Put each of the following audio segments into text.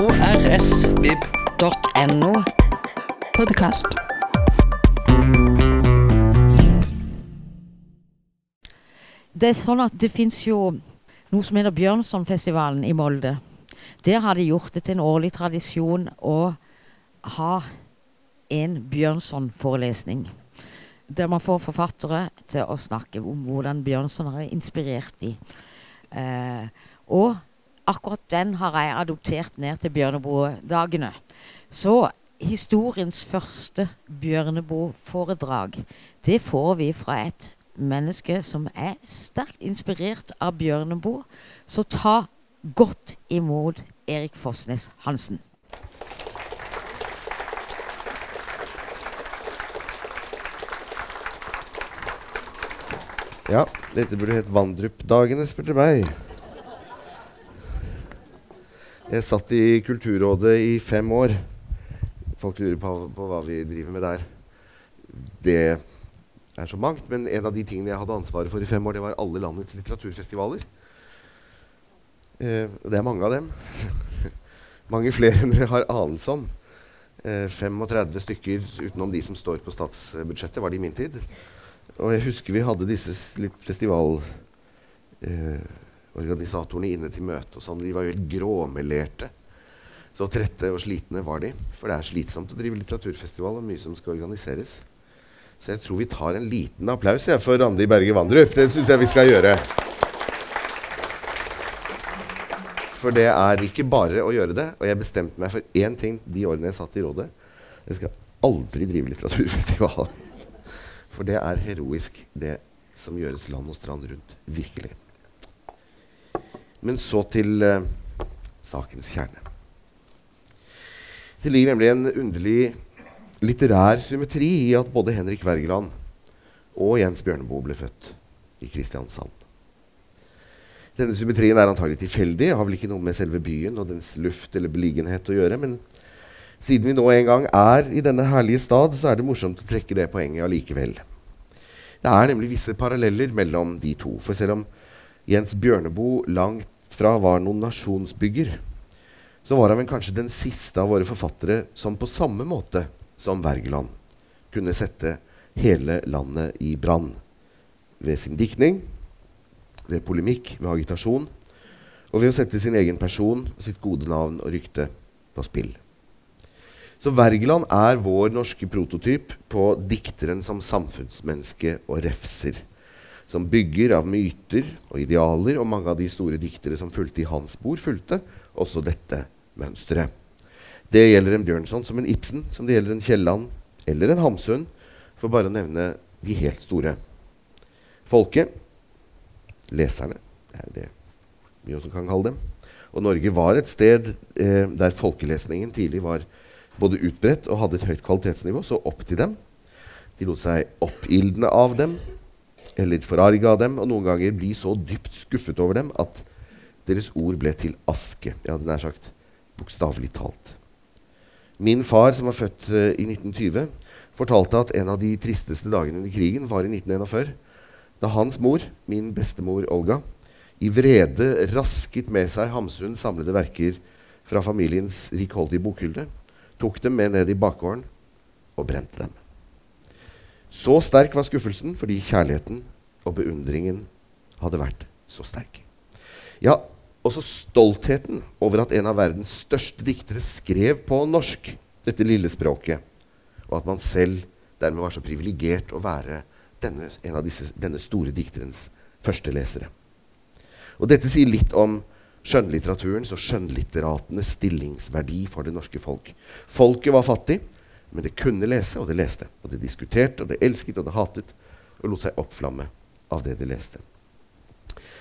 krsvib.no. Podkast. Det er sånn at det fins jo noe som heter Bjørnsonfestivalen i Molde. Der har de gjort det til en årlig tradisjon å ha en Bjørnson-forelesning. Der man får forfattere til å snakke om hvordan Bjørnson har inspirert dem. Eh, og akkurat den har jeg adoptert ned til Bjørneboe-dagene. Så historiens første Bjørneboe-foredrag, det får vi fra et menneske som er sterkt inspirert av Bjørneboe. Så ta godt imot Erik Fossnes Hansen. Ja, dette burde hett Vandrup-dagene, spør du meg. Jeg satt i Kulturrådet i fem år. Folk lurer på, på hva vi driver med der. Det er så mangt, men en av de tingene jeg hadde ansvaret for i fem år, det var alle landets litteraturfestivaler. Eh, det er mange av dem. mange flere enn dere har anelse om. Eh, 35 stykker utenom de som står på statsbudsjettet, var det i min tid. Og jeg husker vi hadde disse litt festival... eh, inne til møte. og sånn. De var jo helt gråmelerte. Så trette og slitne var de. For det er slitsomt å drive litteraturfestival og mye som skal organiseres. Så jeg tror vi tar en liten applaus jeg, for Randi Berge Vandrup. Det syns jeg vi skal gjøre. For det er ikke bare å gjøre det. Og jeg bestemte meg for én ting de årene jeg satt i rådet. Jeg skal aldri drive litteraturfestival. For det er heroisk, det som gjøres land og strand rundt. Virkelig. Men så til uh, sakens kjerne. Det ligger nemlig en underlig litterær symmetri i at både Henrik Wergeland og Jens Bjørneboe ble født i Kristiansand. Denne symmetrien er antagelig tilfeldig, har vel ikke noe med selve byen og dens luft eller beliggenhet å gjøre. Men siden vi nå en gang er i denne herlige stad, så er det morsomt å trekke det poenget allikevel. Det er nemlig visse paralleller mellom de to. For selv om Jens Bjørneboe langt fra var noen nasjonsbygger, så var han vel kanskje den siste av våre forfattere som på samme måte som Wergeland kunne sette hele landet i brann. Ved sin diktning, ved polemikk, ved agitasjon og ved å sette sin egen person sitt gode navn og rykte på spill. Så Wergeland er vår norske prototyp på dikteren som samfunnsmenneske og refser. Som bygger av myter og idealer, og mange av de store diktere som fulgte i hans spor, fulgte også dette mønsteret. Det gjelder en Bjørnson som en Ibsen, som det gjelder en Kielland eller en Hamsun, for bare å nevne de helt store. Folket, leserne, det er det vi også kan kalle dem. Og Norge var et sted eh, der folkelesningen tidlig var både utbredt og hadde et høyt kvalitetsnivå, så opp til dem. De lot seg oppildne av dem, eller forarga av dem, og noen ganger bli så dypt skuffet over dem at deres ord ble til aske. Ja, det nær sagt bokstavelig talt. Min far, som var født uh, i 1920, fortalte at en av de tristeste dagene under krigen var i 1941, da hans mor, min bestemor Olga, i vrede rasket med seg Hamsuns samlede verker fra familiens rikholdige bokhylle, tok dem med ned i bakgården og brente dem. Så sterk var skuffelsen fordi kjærligheten og beundringen hadde vært så sterk. Ja, også stoltheten over at en av verdens største diktere skrev på norsk, dette lille språket, og at man selv dermed var så privilegert å være denne, en av disse, denne store dikterens første lesere. Og dette sier litt om skjønnlitteraturens og skjønnlitteratenes stillingsverdi for det norske folk. Folket var fattig, men det kunne lese, og det leste. Og det diskuterte, og det elsket, og det hatet, og lot seg oppflamme av det det leste.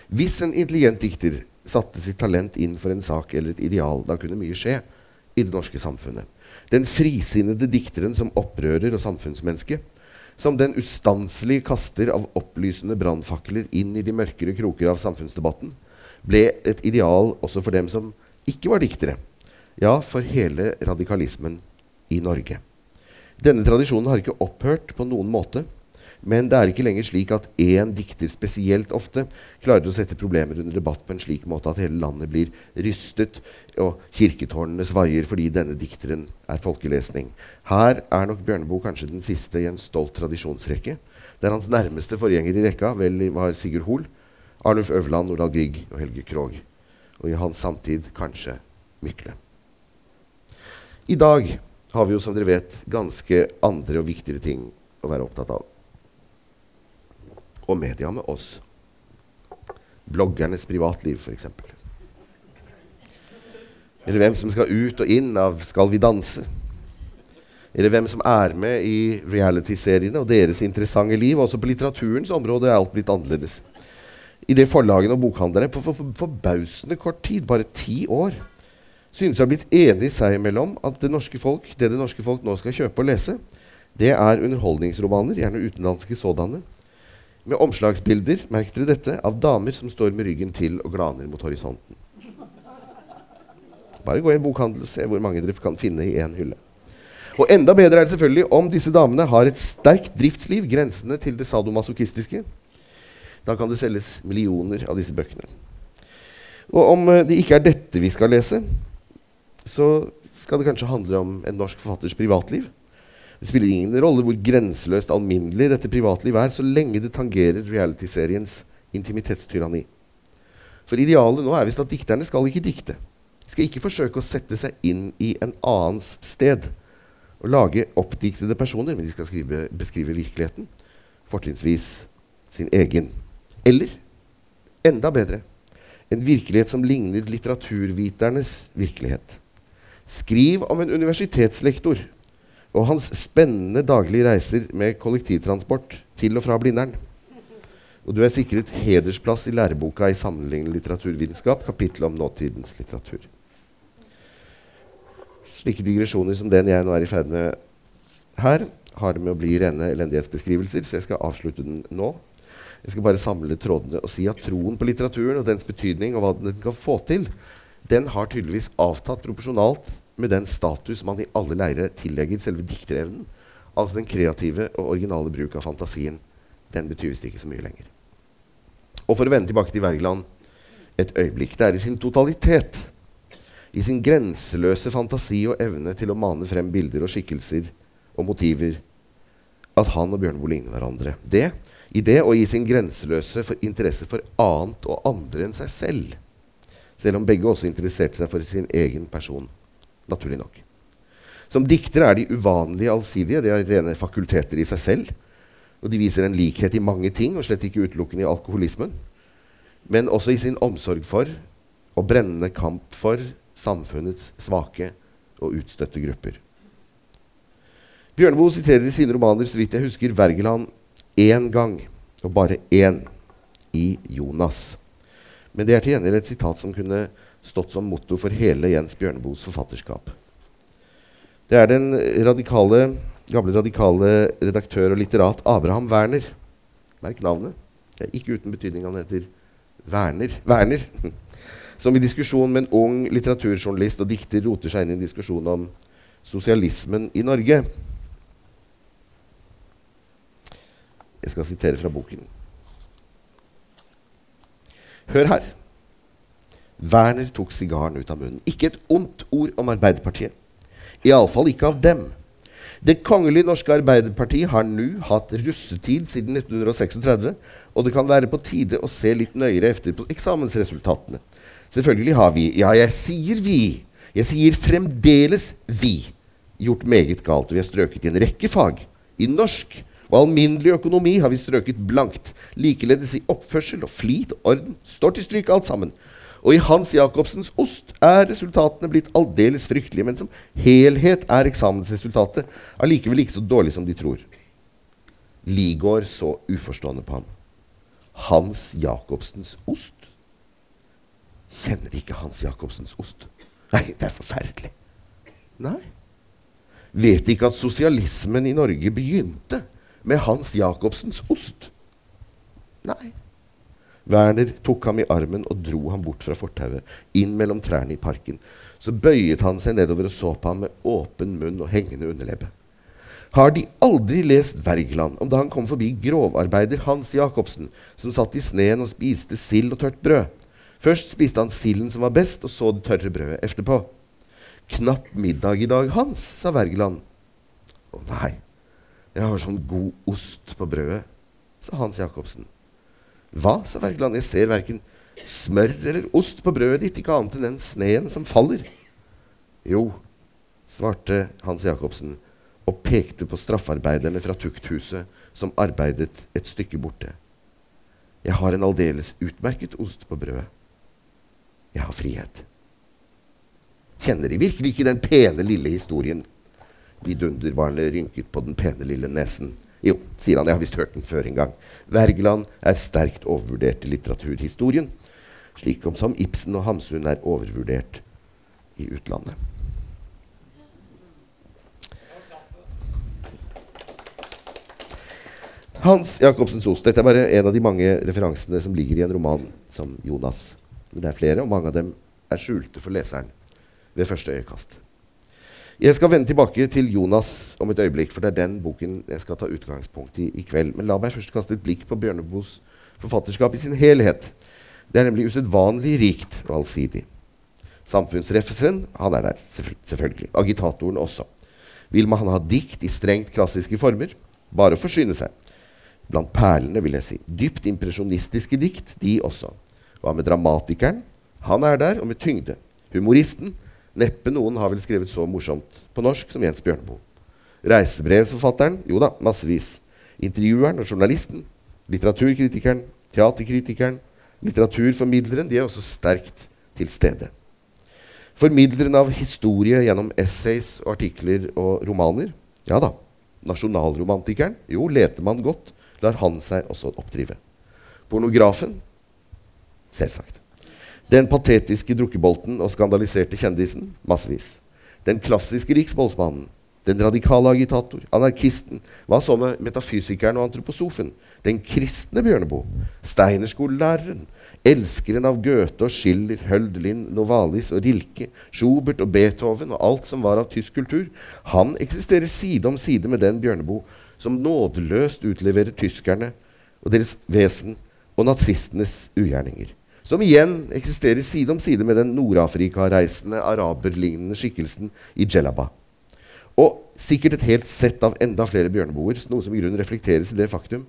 Hvis en intelligent dikter satte sitt talent inn for en sak eller et ideal. Da kunne mye skje i det norske samfunnet. Den frisinnede dikteren som opprører og samfunnsmenneske. Som den ustanselige kaster av opplysende brannfakler inn i de mørkere kroker av samfunnsdebatten. Ble et ideal også for dem som ikke var diktere. Ja, for hele radikalismen i Norge. Denne tradisjonen har ikke opphørt på noen måte. Men det er ikke lenger slik at én dikter spesielt ofte klarer å sette problemer under debatt på en slik måte at hele landet blir rystet og kirketårnene svaier fordi denne dikteren er folkelesning. Her er nok Bjørneboe kanskje den siste i en stolt tradisjonsrekke, der hans nærmeste forgjenger i rekka vel var Sigurd Hoel, Arnulf Øverland, Nordahl Grieg og Helge Krogh. Og i hans samtid kanskje Mykle. I dag har vi jo, som dere vet, ganske andre og viktigere ting å være opptatt av og media med oss. Bloggernes privatliv, f.eks. Eller hvem som skal ut og inn av Skal vi danse? Eller hvem som er med i reality-seriene og deres interessante liv. Også på litteraturens område er alt blitt annerledes. I det forlagene og bokhandlerne på for, for, forbausende kort tid, bare ti år, synes å ha blitt enige seg imellom at det norske folk, det det norske folk nå skal kjøpe og lese, det er underholdningsromaner, gjerne utenlandske sådanne, med omslagsbilder merk dere dette, av damer som står med ryggen til og glaner mot horisonten. Bare gå i en bokhandel og se hvor mange dere kan finne i én hylle. Og enda bedre er det selvfølgelig om disse damene har et sterkt driftsliv grensende til det sadomasochistiske. Da kan det selges millioner av disse bøkene. Og om eh, det ikke er dette vi skal lese, så skal det kanskje handle om en norsk forfatters privatliv. Det spiller ingen rolle hvor grenseløst alminnelig dette privatlivet er, så lenge det tangerer realityseriens intimitetstyranni. For idealet nå er visst at dikterne skal ikke dikte. De skal ikke forsøke å sette seg inn i en annens sted og lage oppdiktede personer, men de skal skrive, beskrive virkeligheten. Fortrinnsvis sin egen. Eller enda bedre en virkelighet som ligner litteraturviternes virkelighet. Skriv om en universitetslektor og hans spennende daglige reiser med kollektivtransport til og fra Blindern. Og du er sikret hedersplass i læreboka i sammenlignende litteraturvitenskap, kapittel om nåtidens litteratur. Slike digresjoner som den jeg nå er i ferd med her, har med å bli rene elendighetsbeskrivelser, så jeg skal avslutte den nå. Jeg skal bare samle trådene og si at troen på litteraturen og dens betydning og hva den kan få til, den har tydeligvis avtatt proporsjonalt med den status man i alle leire tillegger selve dikterevnen, altså den kreative og originale bruk av fantasien, den betyr visst ikke så mye lenger. Og for å vende tilbake til Wergeland et øyeblikk. Det er i sin totalitet, i sin grenseløse fantasi og evne til å mane frem bilder og skikkelser og motiver, at han og Bjørneboe ligner hverandre. Det, I det og i sin grenseløse interesse for annet og andre enn seg selv. Selv om begge også interesserte seg for sin egen person naturlig nok. Som diktere er de uvanlige allsidige. De har rene fakulteter i seg selv. Og de viser en likhet i mange ting, og slett ikke utelukkende i alkoholismen. Men også i sin omsorg for og brennende kamp for samfunnets svake og utstøtte grupper. Bjørneboe siterer i sine romaner så vidt jeg husker, Wergeland én gang, og bare én, i 'Jonas'. Men det er til gjengjeld et sitat som kunne stått som motto for hele Jens Bjørneboes forfatterskap. Det er den radikale, gamle radikale redaktør og litterat Abraham Werner. Merk navnet. Det er ikke uten betydning han heter Werner. Werner. Som i diskusjon med en ung litteraturjournalist og dikter roter seg inn i en diskusjon om sosialismen i Norge. Jeg skal sitere fra boken. Hør her. Werner tok sigaren ut av munnen. Ikke et ondt ord om Arbeiderpartiet. Iallfall ikke av dem. Det kongelige norske Arbeiderpartiet har nå hatt russetid siden 1936, og det kan være på tide å se litt nøyere efter på eksamensresultatene. Selvfølgelig har vi Ja, jeg sier vi. Jeg sier fremdeles vi. Gjort meget galt. Og vi har strøket i en rekke fag. I norsk og alminnelig økonomi har vi strøket blankt. Likeledes i oppførsel og flit og orden. Står til stryk alt sammen. Og i Hans Jacobsens ost er resultatene blitt aldeles fryktelige, men som helhet er eksamensresultatet allikevel ikke så dårlig som de tror. Ligård så uforstående på ham. Hans Jacobsens ost? Kjenner ikke Hans Jacobsens ost? Nei, det er forferdelig. Nei. Vet ikke at sosialismen i Norge begynte med Hans Jacobsens ost? Nei. Werner tok ham i armen og dro ham bort fra fortauet, inn mellom trærne i parken. Så bøyet han seg nedover og så på ham med åpen munn og hengende underlebbe. Har de aldri lest Wergeland om da han kom forbi grovarbeider Hans Jacobsen, som satt i sneen og spiste sild og tørt brød? Først spiste han silden som var best, og så det tørre brødet etterpå. Knapp middag i dag, Hans, sa Wergeland. Å nei, jeg har sånn god ost på brødet, sa Hans Jacobsen. Hva, sa Wergeland, jeg ser verken smør eller ost på brødet ditt, ikke annet enn den sneen som faller. Jo, svarte Hans Jacobsen og pekte på straffarbeiderne fra tukthuset som arbeidet et stykke borte. Jeg har en aldeles utmerket ost på brødet. Jeg har frihet. Kjenner De virkelig ikke den pene, lille historien? Vidunderbarnet rynket på den pene, lille nesen. Jo, sier han, jeg har visst hørt den før en gang. Wergeland er sterkt overvurdert i litteraturhistorien, slik om som Ibsen og Hamsun er overvurdert i utlandet. Hans Jacobsens ost. Dette er bare en av de mange referansene som ligger i en roman som Jonas. Men det er flere, og mange av dem er skjulte for leseren ved første øyekast. Jeg skal vende tilbake til Jonas om et øyeblikk, for det er den boken jeg skal ta utgangspunkt i i kveld. Men la meg først kaste et blikk på Bjørneboes forfatterskap i sin helhet. Det er nemlig usedvanlig rikt og allsidig. Samfunnsrefseren han er der, selvfølgelig. Agitatoren også. Vil man ha dikt i strengt klassiske former? Bare å forsyne seg blant perlene, vil jeg si. Dypt impresjonistiske dikt, de også. Hva med dramatikeren? Han er der, og med tyngde. Humoristen? Neppe noen har vel skrevet så morsomt på norsk som Jens Bjørneboe. Reisebrevsforfatteren? Jo da, massevis. Intervjueren og journalisten? Litteraturkritikeren? Teaterkritikeren? Litteraturformidleren? De er også sterkt til stede. Formidleren av historie gjennom essays og artikler og romaner? Ja da. Nasjonalromantikeren? Jo, leter man godt, lar han seg også oppdrive. Pornografen? Selvsagt. Den patetiske drukkebolten og skandaliserte kjendisen? Massevis. Den klassiske riksmålsmannen? Den radikale agitator? Anarkisten? Hva så med metafysikeren og antroposofen? Den kristne Bjørneboe? Steinerskolelæreren? Elskeren av Goethe og Schiller, Hölderlin, Novalis og Rilke, Schubert og Beethoven og alt som var av tysk kultur? Han eksisterer side om side med den Bjørneboe som nådeløst utleverer tyskerne og deres vesen og nazistenes ugjerninger. Som igjen eksisterer side om side med den Nord-Afrika-reisende araberlignende skikkelsen i Djellaba. Og sikkert et helt sett av enda flere bjørneboer, noe som i grunnen reflekteres i det faktum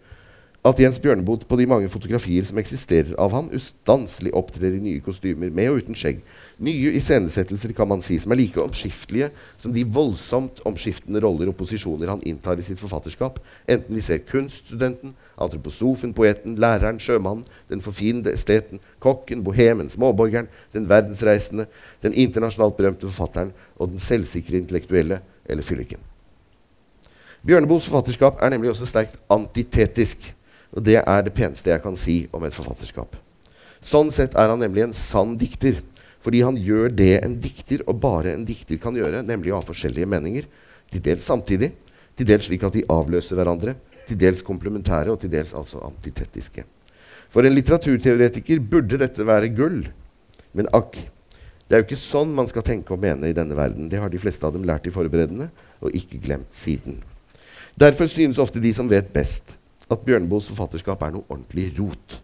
at Jens Bjørneboe på de mange fotografier som eksisterer av han, ustanselig opptrer i nye kostymer, med og uten skjegg. Nye iscenesettelser, kan man si, som er like omskiftelige som de voldsomt omskiftende roller og posisjoner han inntar i sitt forfatterskap, enten vi ser kunststudenten, antroposofen, poeten, læreren, sjømannen, den forfinede esteten, kokken, bohemen, småborgeren, den verdensreisende, den internasjonalt berømte forfatteren og den selvsikre intellektuelle eller fylliken. Bjørneboes forfatterskap er nemlig også sterkt antitetisk. Og det er det peneste jeg kan si om et forfatterskap. Sånn sett er han nemlig en sann dikter. Fordi han gjør det en dikter, og bare en dikter, kan gjøre, nemlig å ha forskjellige meninger. Til dels samtidig, til dels slik at de avløser hverandre. Til dels komplementære, og til dels altså antitetiske. For en litteraturteoretiker burde dette være gull. Men akk, det er jo ikke sånn man skal tenke og mene i denne verden. Det har de fleste av dem lært i forberedende, og ikke glemt siden. Derfor synes ofte de som vet best, at Bjørneboes forfatterskap er noe ordentlig rot.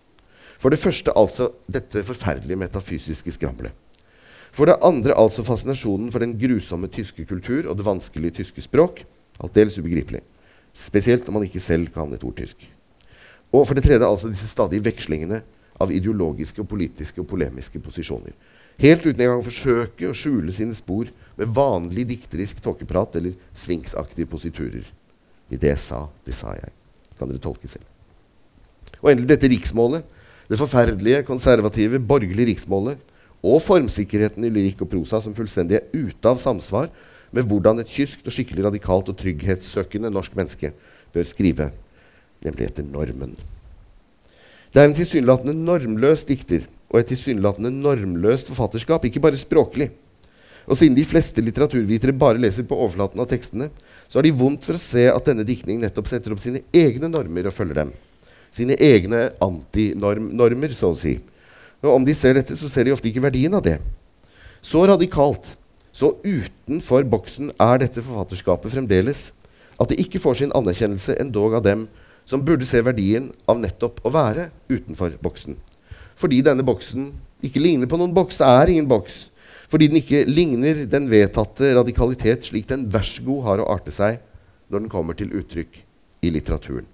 For det første altså dette forferdelige metafysiske skramlet. For det andre altså fascinasjonen for den grusomme tyske kultur og det vanskelige tyske språk. Aldeles ubegripelig. Spesielt når man ikke selv kan et ord tysk. Og for det tredje altså disse stadige vekslingene av ideologiske og politiske og polemiske posisjoner. Helt uten engang å forsøke å skjule sine spor med vanlig dikterisk tåkeprat eller svinksaktige positurer. I det sa, det sa jeg kan dere tolke selv. Og endelig dette riksmålet. Det forferdelige, konservative, borgerlige riksmålet. Og formsikkerheten i lyrikk og prosa som fullstendig er ute av samsvar med hvordan et kyskt og skikkelig radikalt og trygghetssøkende norsk menneske bør skrive, nemlig etter normen. Det er en tilsynelatende normløs dikter og et tilsynelatende normløst forfatterskap, ikke bare språklig. Og siden de fleste litteraturvitere bare leser på overflaten av tekstene, så har de vondt for å se at denne diktningen nettopp setter opp sine egne normer og følger dem. Sine egne antinormer, så å si. Og om de ser dette, så ser de ofte ikke verdien av det. Så radikalt, så utenfor boksen er dette forfatterskapet fremdeles. At det ikke får sin anerkjennelse endog av dem som burde se verdien av nettopp å være utenfor boksen. Fordi denne boksen ikke ligner på noen boks. Det er ingen boks. Fordi den ikke ligner den vedtatte radikalitet slik den god har å arte seg når den kommer til uttrykk i litteraturen.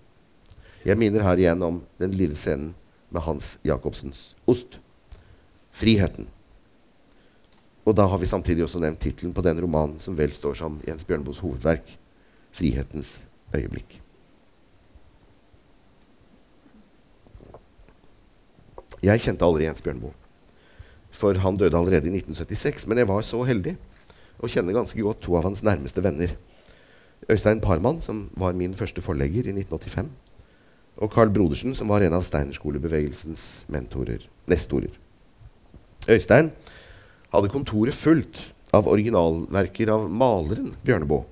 Jeg minner her igjen om den lille scenen med Hans Jacobsens ost. Friheten. Og da har vi samtidig også nevnt tittelen på den romanen som vel står som Jens Bjørneboes hovedverk, 'Frihetens øyeblikk'. Jeg kjente aldri Jens Bjørneboe, for han døde allerede i 1976. Men jeg var så heldig å kjenne ganske godt to av hans nærmeste venner. Øystein Parmann, som var min første forlegger i 1985, og Carl Brodersen, som var en av Steinerskolebevegelsens mentorer, nestorer. Øystein hadde kontoret fullt av originalverker av maleren Bjørneboe.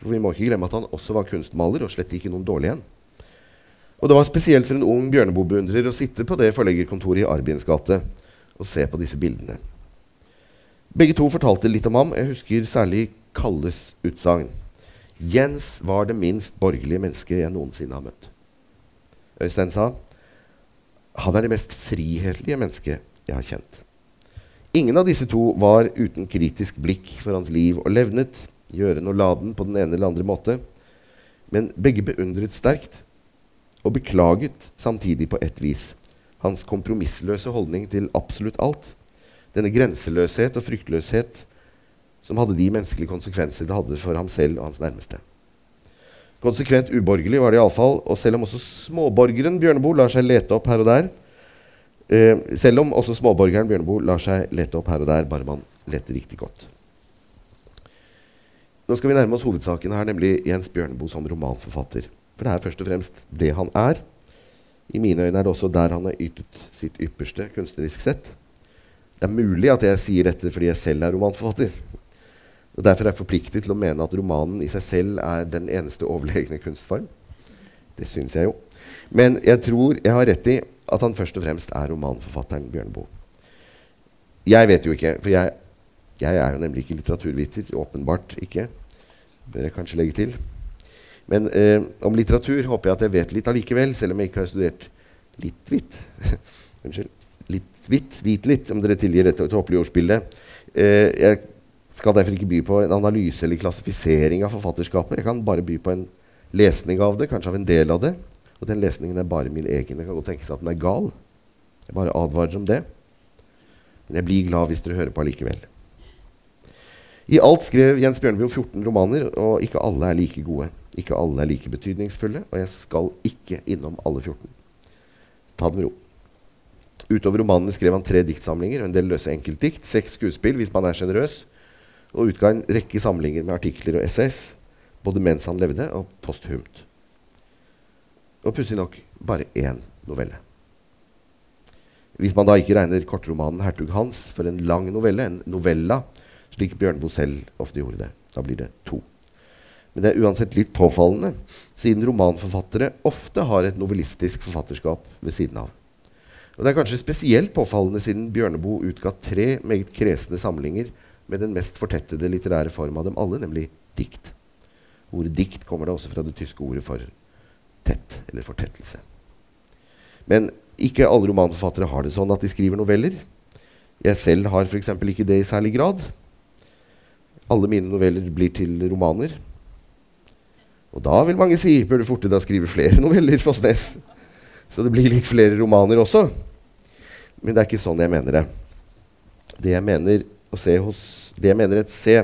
For vi må ikke glemme at han også var kunstmaler, og slett ikke noen dårlig en. Og det var spesielt for en ung Bjørneboe-beundrer å sitte på det forleggerkontoret i Arbiens gate og se på disse bildene. Begge to fortalte litt om ham. Jeg husker særlig Kalles utsagn. Jens var det minst borgerlige mennesket jeg noensinne har møtt. Øystein sa han er det mest frihetlige mennesket jeg har kjent. Ingen av disse to var uten kritisk blikk for hans liv og levnet, gjøre og laden på den ene eller andre måte. Men begge beundret sterkt, og beklaget samtidig på ett vis hans kompromissløse holdning til absolutt alt. Denne grenseløshet og fryktløshet som hadde de menneskelige konsekvenser det hadde for ham selv og hans nærmeste. Konsekvent uborgerlig var det iallfall, og selv om også småborgeren Bjørneboe lar seg lete opp her og der, Eh, selv om også småborgeren Bjørneboe lar seg lete opp her og der, bare man leter riktig godt. Nå skal vi nærme oss hovedsaken her, nemlig Jens Bjørneboe som romanforfatter. For det er først og fremst det han er. I mine øyne er det også der han har ytet sitt ypperste kunstnerisk sett. Det er mulig at jeg sier dette fordi jeg selv er romanforfatter. Og Derfor er jeg forpliktet til å mene at romanen i seg selv er den eneste overlegne kunstform. Det syns jeg jo. Men jeg tror jeg har rett i at han først og fremst er romanforfatteren Bjørneboe. Jeg vet jo ikke, for jeg, jeg er jo nemlig ikke litteraturviter. Åpenbart ikke. Bør jeg kanskje legge til. Men eh, om litteratur håper jeg at jeg vet litt allikevel, selv om jeg ikke har studert litt hvitt. Unnskyld. Litt hvitt, hvit litt, om dere tilgir dette tåpelige ordspillet. Eh, jeg skal derfor ikke by på en analyse eller klassifisering av forfatterskapet. Jeg kan bare by på en lesning av det, kanskje av en del av det. Og den lesningen er bare min egen. Det kan godt tenkes at den er gal. Jeg bare advarer om det. Men jeg blir glad hvis dere hører på allikevel. I alt skrev Jens Bjørneboe 14 romaner, og ikke alle er like gode. Ikke alle er like betydningsfulle, og jeg skal ikke innom alle 14. Ta det med ro. Utover romanene skrev han tre diktsamlinger en del løse enkeltdikt, seks skuespill hvis man er sjenerøs, og utga en rekke samlinger med artikler og essays, både mens han levde, og posthumt. Og pussig nok bare én novelle. Hvis man da ikke regner kortromanen 'Hertug Hans' for en lang novelle, en novella, slik Bjørneboe selv ofte gjorde det. Da blir det to. Men det er uansett litt påfallende, siden romanforfattere ofte har et novellistisk forfatterskap ved siden av. Og Det er kanskje spesielt påfallende siden Bjørneboe utga tre meget kresne samlinger med den mest fortettede litterære form av dem alle, nemlig dikt. Ordet dikt kommer da også fra det tyske ordet for tett eller fortettelse. Men ikke alle romanforfattere har det sånn at de skriver noveller. Jeg selv har f.eks. ikke det i særlig grad. Alle mine noveller blir til romaner. Og da vil mange si bør du forte deg å skrive flere noveller, Fossnes. Så det blir litt flere romaner også. Men det er ikke sånn jeg mener det. Det jeg mener hos Det jeg mener et se,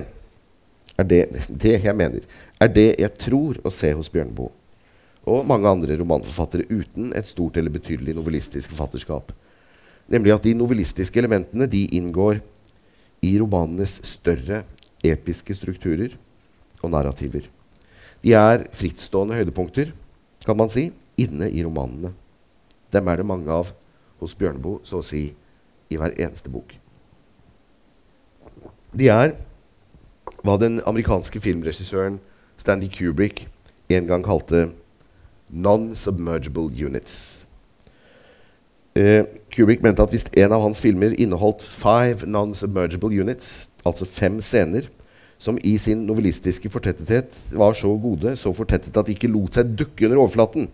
er det, det jeg mener, er det jeg tror å se hos Bjørneboe og mange andre romanforfattere uten et stort eller betydelig novellistisk forfatterskap. Nemlig at de novellistiske elementene de inngår i romanenes større episke strukturer og narrativer. De er frittstående høydepunkter, kan man si, inne i romanene. Dem er det mange av hos Bjørneboe, så å si i hver eneste bok. De er hva den amerikanske filmregissøren Stanley Kubrick en gang kalte non-submergible units. Uh, Kubrick mente at hvis en av hans filmer inneholdt five non-submergible units, altså fem scener, som i sin novelistiske fortettethet var så gode, så fortettet at de ikke lot seg dukke under overflaten.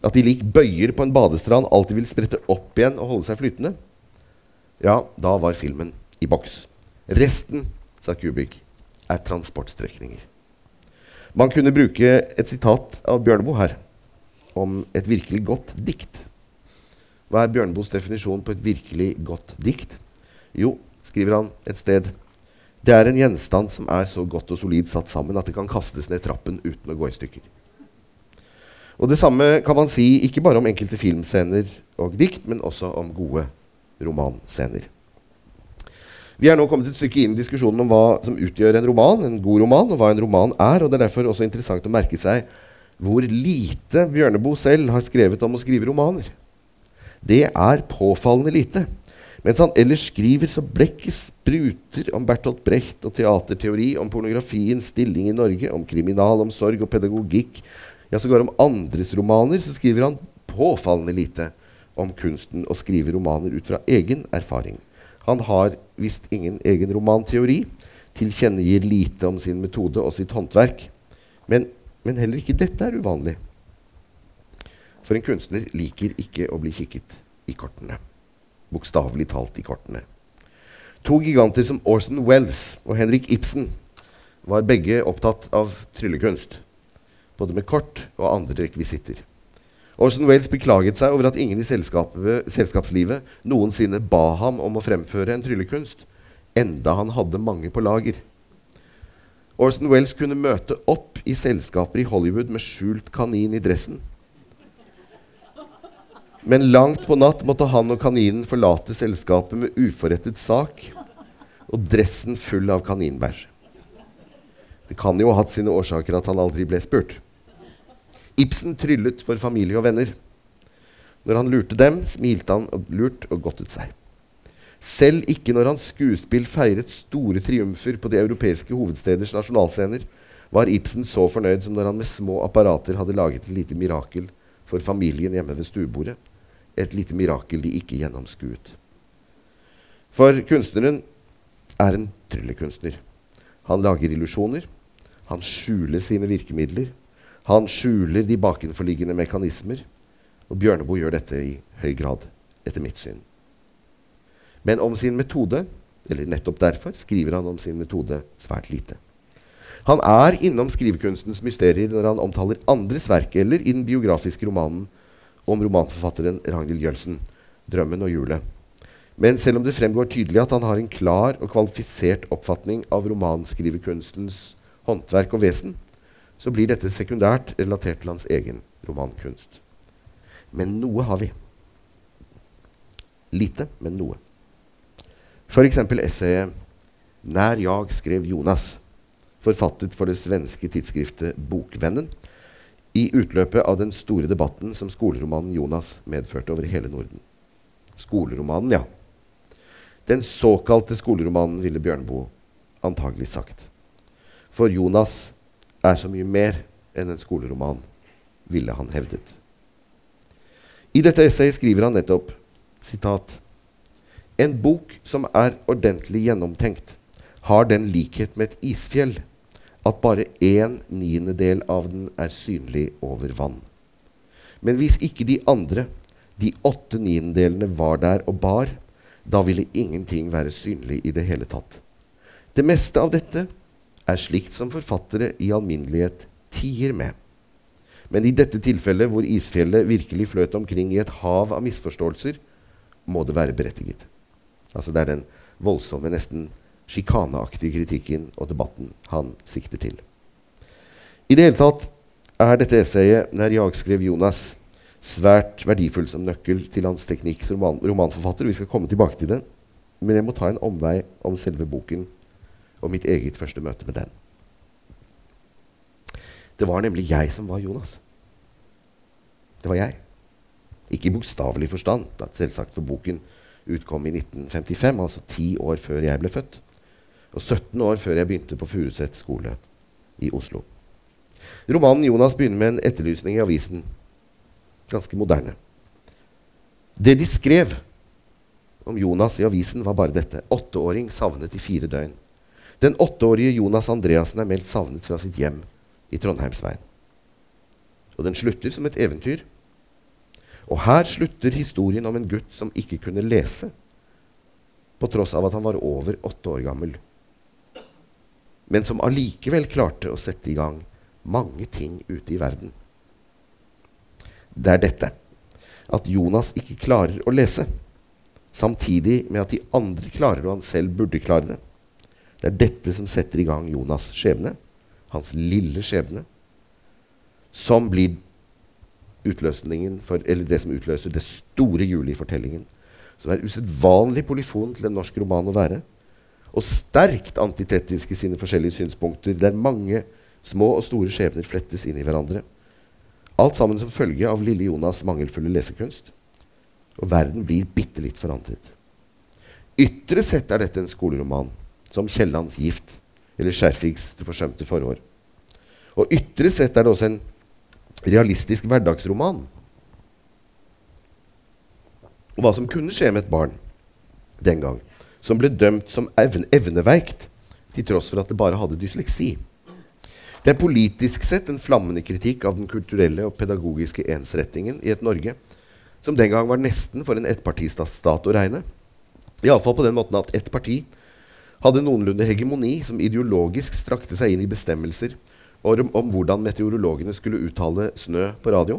At de lik bøyer på en badestrand alltid vil sprette opp igjen og holde seg flytende. Ja, da var filmen i boks. Resten, sa Kubik, er transportstrekninger. Man kunne bruke et sitat av Bjørneboe her om et virkelig godt dikt. Hva er Bjørneboes definisjon på et virkelig godt dikt? Jo, skriver han et sted, det er en gjenstand som er så godt og solid satt sammen at det kan kastes ned trappen uten å gå i stykker. Og Det samme kan man si ikke bare om enkelte filmscener og dikt, men også om gode romanscener. Vi er nå kommet et stykke inn i diskusjonen om hva som utgjør en roman, en god roman, og hva en roman er. og Det er derfor også interessant å merke seg hvor lite Bjørneboe selv har skrevet om å skrive romaner. Det er påfallende lite. Mens han ellers skriver så blekket spruter om Bertolt Brecht og teaterteori, om pornografiens stilling i Norge, om kriminalomsorg og pedagogikk, ja, sågar om andres romaner, så skriver han påfallende lite om kunsten å skrive romaner ut fra egen erfaring. Han har visst ingen egen romanteori, tilkjennegir lite om sin metode og sitt håndverk. Men, men heller ikke dette er uvanlig. For en kunstner liker ikke å bli kikket i kortene. Bokstavelig talt i kortene. To giganter som Orson Wells og Henrik Ibsen var begge opptatt av tryllekunst. Både med kort og andre rekvisitter. Orson Wales beklaget seg over at ingen i selskapslivet noensinne ba ham om å fremføre en tryllekunst, enda han hadde mange på lager. Orson Wales kunne møte opp i selskaper i Hollywood med skjult kanin i dressen. Men langt på natt måtte han og kaninen forlate selskapet med uforrettet sak og dressen full av kaninbæsj. Det kan jo ha hatt sine årsaker at han aldri ble spurt. Ibsen tryllet for familie og venner. Når han lurte dem, smilte han og lurt og godtet seg. Selv ikke når hans skuespill feiret store triumfer på de europeiske hovedsteders nasjonalscener, var Ibsen så fornøyd som når han med små apparater hadde laget et lite mirakel for familien hjemme ved stuebordet. Et lite mirakel de ikke gjennomskuet. For kunstneren er en tryllekunstner. Han lager illusjoner. Han skjuler sine virkemidler. Han skjuler de bakenforliggende mekanismer. Og Bjørneboe gjør dette i høy grad, etter mitt syn. Men om sin metode, eller nettopp derfor, skriver han om sin metode svært lite. Han er innom skrivekunstens mysterier når han omtaler andres verk, eller i den biografiske romanen om romanforfatteren Ragnhild Jølsen, 'Drømmen og hjulet'. Men selv om det fremgår tydelig at han har en klar og kvalifisert oppfatning av romanskrivekunstens håndverk og vesen, så blir dette sekundært relatert til hans egen romankunst. Men noe har vi. Lite, men noe. F.eks. essayet 'Nær jag skrev Jonas', forfattet for det svenske tidsskriftet Bokvennen, i utløpet av den store debatten som skoleromanen 'Jonas' medførte over hele Norden. Skoleromanen, ja. Den såkalte skoleromanen, ville Bjørneboe antagelig sagt. For Jonas er så mye mer enn en skoleroman, ville han hevdet. I dette essayet skriver han nettopp sitat, En bok som er ordentlig gjennomtenkt, har den likhet med et isfjell at bare en niendedel av den er synlig over vann. Men hvis ikke de andre, de åtte niendedelene, var der og bar, da ville ingenting være synlig i det hele tatt. Det meste av dette er slikt som forfattere i alminnelighet tier med. Men i dette tilfellet, hvor isfjellet virkelig fløt omkring i et hav av misforståelser, må det være berettiget. Altså Det er den voldsomme, nesten sjikaneaktige kritikken og debatten han sikter til. I det hele tatt er dette essayet, når jeg skrev Jonas, svært verdifull som nøkkel til hans teknikk som roman romanforfatter. Vi skal komme tilbake til det. Men jeg må ta en omvei om selve boken og mitt eget første møte med den. Det var nemlig jeg som var Jonas. Det var jeg. Ikke i bokstavelig forstand, selvsagt, for boken utkom i 1955, altså ti år før jeg ble født. Og 17 år før jeg begynte på Furuset skole i Oslo. Romanen 'Jonas' begynner med en etterlysning i avisen. Ganske moderne. Det de skrev om Jonas i avisen, var bare dette. Åtteåring savnet i fire døgn. Den åtteårige Jonas Andreassen er meldt savnet fra sitt hjem i Trondheimsveien. Og den slutter som et eventyr. Og her slutter historien om en gutt som ikke kunne lese, på tross av at han var over åtte år gammel, men som allikevel klarte å sette i gang mange ting ute i verden. Det er dette at Jonas ikke klarer å lese, samtidig med at de andre klarer, og han selv burde klare det. Det er dette som setter i gang Jonas' skjebne, hans lille skjebne, som blir for, det som utløser det store hjulet i fortellingen, som er usedvanlig polyfon til en norsk roman å være, og sterkt antitetisk i sine forskjellige synspunkter, der mange små og store skjebner flettes inn i hverandre. Alt sammen som følge av lille Jonas' mangelfulle lesekunst. Og verden blir bitte litt forandret. Ytre sett er dette en skoleroman, som Kiellands 'Gift' eller Skjerfigs 'Det forsømte forår'. Og ytre sett er det også en realistisk hverdagsroman. Og hva som kunne skje med et barn den gang, som ble dømt som evne evneveikt til tross for at det bare hadde dysleksi. Det er politisk sett en flammende kritikk av den kulturelle og pedagogiske ensrettingen i et Norge som den gang var nesten for en ettpartistat å regne. Iallfall på den måten at ett parti hadde noenlunde hegemoni som ideologisk strakte seg inn i bestemmelser om, om hvordan meteorologene skulle uttale snø på radio,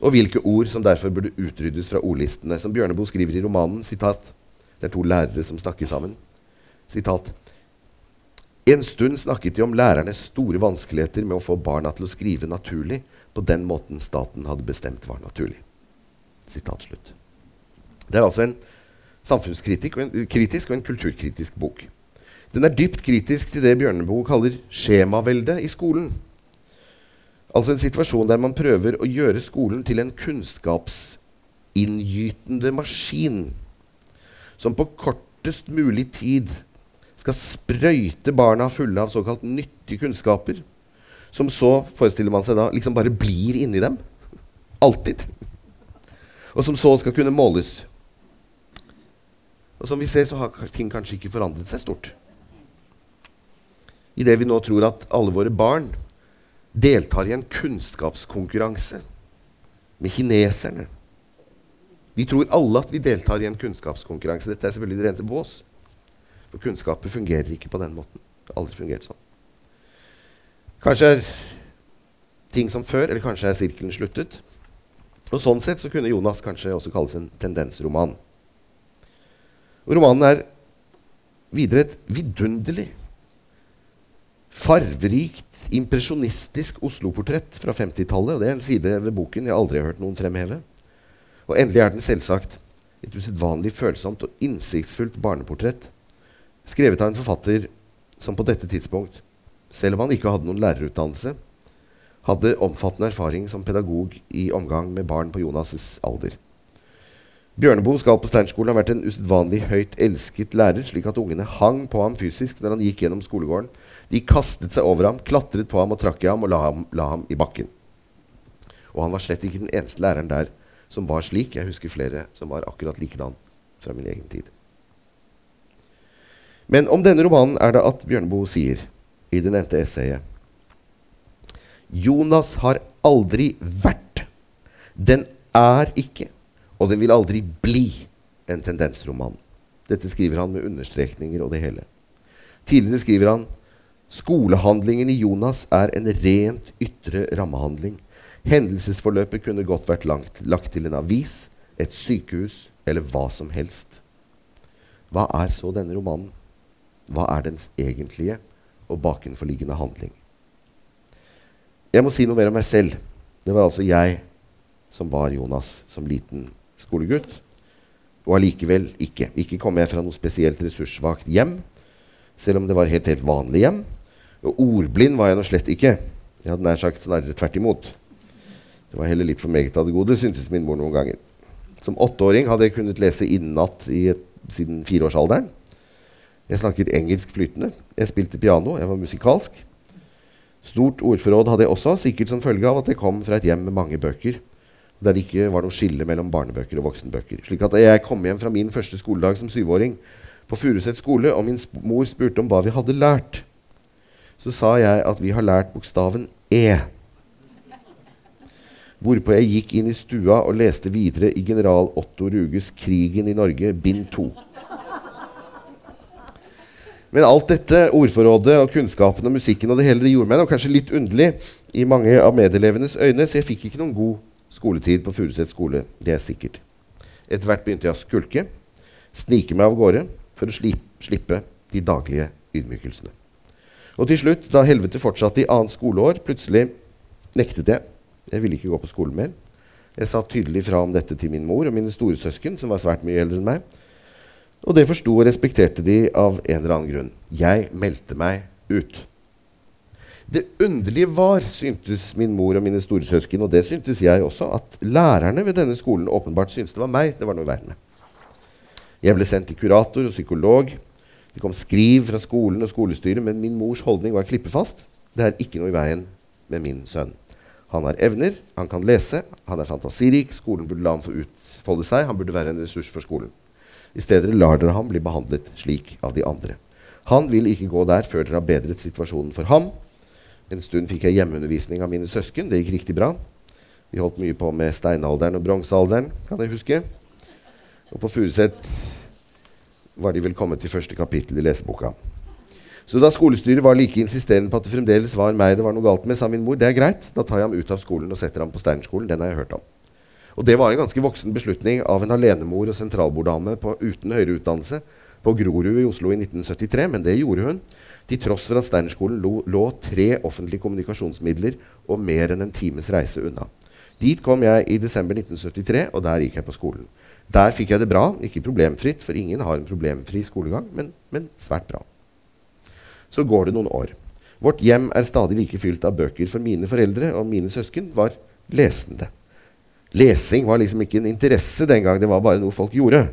og hvilke ord som derfor burde utryddes fra ordlistene. Som Bjørneboe skriver i romanen, sitat, det er to lærere som snakker sammen. Sitat, en stund snakket de om lærernes store vanskeligheter med å få barna til å skrive naturlig på den måten staten hadde bestemt var naturlig. Sitat slutt. Det er altså en samfunnskritisk kritisk og en kulturkritisk bok. Den er dypt kritisk til det Bjørneboe kaller skjemavelde i skolen. Altså en situasjon der man prøver å gjøre skolen til en kunnskapsinngytende maskin som på kortest mulig tid skal sprøyte barna fulle av såkalt nyttige kunnskaper, som så, forestiller man seg da, liksom bare blir inni dem. Alltid. Og som så skal kunne måles. Og som vi ser, så har ting kanskje ikke forandret seg stort. Idet vi nå tror at alle våre barn deltar i en kunnskapskonkurranse med kineserne. Vi tror alle at vi deltar i en kunnskapskonkurranse. Dette er selvfølgelig det reneste vås. For kunnskaper fungerer ikke på den måten. Det har aldri fungert sånn. Kanskje er ting som før, eller kanskje er sirkelen sluttet. Og Sånn sett så kunne Jonas kanskje også kalles en tendensroman. Og Romanen er videre et vidunderlig, farverikt, impresjonistisk Oslo-portrett fra 50-tallet. Og det er en side ved boken jeg aldri har hørt noen fremheve. Og endelig er den selvsagt et usedvanlig følsomt og innsiktsfullt barneportrett skrevet av en forfatter som på dette tidspunkt, selv om han ikke hadde noen lærerutdannelse, hadde omfattende erfaring som pedagog i omgang med barn på Jonas' alder. Bjørneboe skal på Steinskolen ha vært en usedvanlig høyt elsket lærer, slik at ungene hang på ham fysisk når han gikk gjennom skolegården. De kastet seg over ham, klatret på ham og trakk i ham og la ham, la ham i bakken. Og han var slett ikke den eneste læreren der som var slik. Jeg husker flere som var akkurat likedan fra min egen tid. Men om denne romanen er det at Bjørneboe sier i det nevnte essayet Jonas har aldri vært, den er ikke, og den vil aldri bli en tendensroman. Dette skriver han med understrekninger og det hele. Tidligere skriver han skolehandlingen i Jonas er en rent ytre rammehandling. Hendelsesforløpet kunne godt vært langt, lagt til en avis, et sykehus eller hva som helst. Hva er så denne romanen? Hva er dens egentlige og bakenforliggende handling? Jeg må si noe mer om meg selv. Det var altså jeg som var Jonas som liten skolegutt. Og allikevel ikke. Ikke kom jeg fra noe spesielt ressurssvakt hjem, selv om det var helt, helt vanlig hjem. Og ordblind var jeg nå slett ikke. Jeg hadde nær sagt snarere tvert imot. Det var heller litt for meget av det gode, syntes min mor noen ganger. Som åtteåring hadde jeg kunnet lese innenat siden fireårsalderen. Jeg snakket engelsk flytende. Jeg spilte piano. Jeg var musikalsk. Stort ordforråd hadde jeg også, sikkert som følge av at jeg kom fra et hjem med mange bøker, der det ikke var noe skille mellom barnebøker og voksenbøker. Slik at da jeg kom hjem fra min første skoledag som syvåring, på Furuset skole, og min mor spurte om hva vi hadde lært. Så sa jeg at vi har lært bokstaven E. Hvorpå jeg gikk inn i stua og leste videre i general Otto Ruges 'Krigen i Norge', bind to. Men alt dette, ordforrådet og kunnskapen og musikken og det hele, det gjorde meg nok kanskje litt underlig i mange av medelevenes øyne, så jeg fikk ikke noen god skoletid på Furuset skole. Det er sikkert. Etter hvert begynte jeg å skulke, snike meg av gårde for å slippe de daglige ydmykelsene. Og til slutt, da helvete fortsatte i annet skoleår, plutselig nektet jeg. Jeg ville ikke gå på skolen mer. Jeg sa tydelig fra om dette til min mor og mine storesøsken, som var svært mye eldre enn meg. Og det forsto og respekterte de av en eller annen grunn. Jeg meldte meg ut. Det underlige var, syntes min mor og mine storesøsken, og det syntes jeg også, at lærerne ved denne skolen åpenbart syntes det var meg det var noe i verden med. Jeg ble sendt til kurator og psykolog. Det kom skriv fra skolen og skolestyret, men min mors holdning var klippefast. Det er ikke noe i veien med min sønn. Han har evner, han kan lese, han er fantasirik, skolen burde la ham få utfolde seg, han burde være en ressurs for skolen. I stedet lar dere ham bli behandlet slik av de andre. Han vil ikke gå der før dere har bedret situasjonen for ham. En stund fikk jeg hjemmeundervisning av mine søsken. Det gikk riktig bra. Vi holdt mye på med steinalderen og bronsealderen, kan jeg huske. Og på Furuset var de vel kommet til første kapittel i leseboka. Så da skolestyret var like insisterende på at det fremdeles var meg det var noe galt med, sa min mor det er greit, da tar jeg ham ut av skolen og setter ham på Steinerskolen. Den har jeg hørt om. Og det var en ganske voksen beslutning av en alenemor og sentralborddame uten høyere utdannelse på Grorud i Oslo i 1973, men det gjorde hun. Til tross for at Steinerskolen lå, lå tre offentlige kommunikasjonsmidler og mer enn en times reise unna. Dit kom jeg i desember 1973, og der gikk jeg på skolen. Der fikk jeg det bra, ikke problemfritt, for ingen har en problemfri skolegang, men, men svært bra. Så går det noen år. Vårt hjem er stadig like fylt av bøker, for mine foreldre og mine søsken var lesende. Lesing var liksom ikke en interesse den gang, det var bare noe folk gjorde.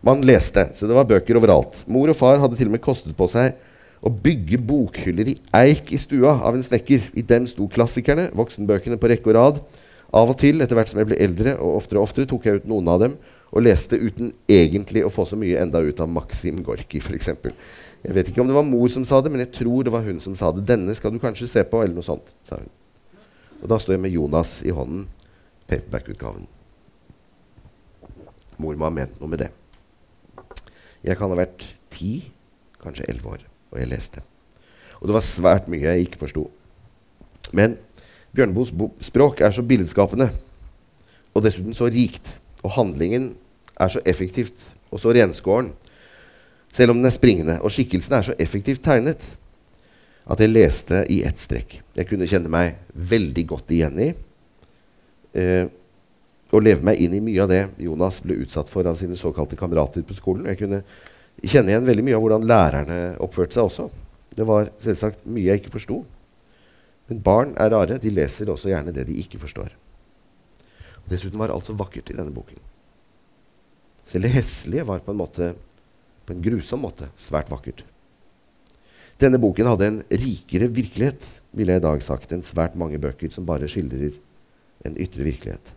Man leste, så det var bøker overalt. Mor og far hadde til og med kostet på seg å bygge bokhyller i eik i stua av en snekker. I dem sto klassikerne, voksenbøkene på rekke og rad. Av og til, etter hvert som jeg ble eldre, og oftere og oftere, tok jeg ut noen av dem og leste uten egentlig å få så mye enda ut av Maxim Gorki, f.eks. Jeg vet ikke om det var mor som sa det, men jeg tror det var hun som sa det. 'Denne skal du kanskje se på', eller noe sånt, sa hun. Og da står jeg med Jonas i hånden paperback-utgaven. Mor må ha ment noe med det. Jeg kan ha vært ti, kanskje elleve år, og jeg leste. Og det var svært mye jeg ikke forsto. Men Bjørneboes språk er så billedskapende, og dessuten så rikt. Og handlingen er så effektivt og så renskåren, selv om den er springende. Og skikkelsen er så effektivt tegnet at jeg leste i ett strekk. Jeg kunne kjenne meg veldig godt igjen i eh, og leve meg inn i mye av det Jonas ble utsatt for av sine såkalte kamerater på skolen. Jeg kunne kjenne igjen veldig mye av hvordan lærerne oppførte seg også. Det var selvsagt mye jeg ikke forsto. Men barn er rare. De leser også gjerne det de ikke forstår. Og dessuten var alt så vakkert i denne boken. Selv det hesselige var på en måte, på en grusom måte, svært vakkert. Denne boken hadde en rikere virkelighet, ville jeg i dag sagt, enn svært mange bøker som bare skildrer en ytre virkelighet.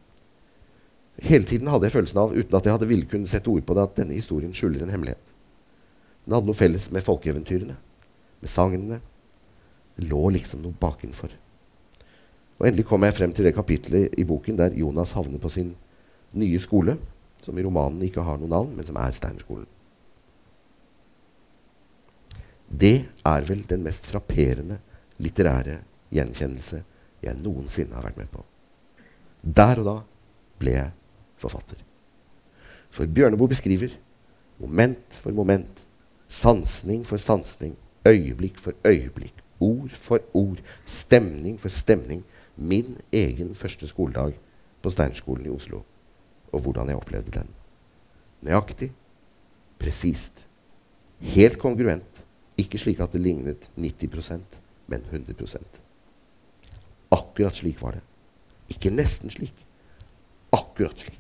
Hele tiden hadde jeg følelsen av, uten at jeg hadde ville kunne sette ord på det, at denne historien skjuler en hemmelighet. Den hadde noe felles med folkeeventyrene, med sagnene. Det lå liksom noe bakenfor. Og endelig kom jeg frem til det kapitlet i boken der Jonas havner på sin nye skole, som i romanen ikke har noe navn, men som er Steinerskolen. Det er vel den mest frapperende litterære gjenkjennelse jeg noensinne har vært med på. Der og da ble jeg forfatter. For Bjørneboe beskriver moment for moment, sansning for sansning, øyeblikk for øyeblikk, ord for ord, stemning for stemning, min egen første skoledag på Steinerskolen i Oslo, og hvordan jeg opplevde den. Nøyaktig, presist, helt kongruent, ikke slik at det lignet 90% men 100% Akkurat slik var det. Ikke nesten slik. Akkurat slik.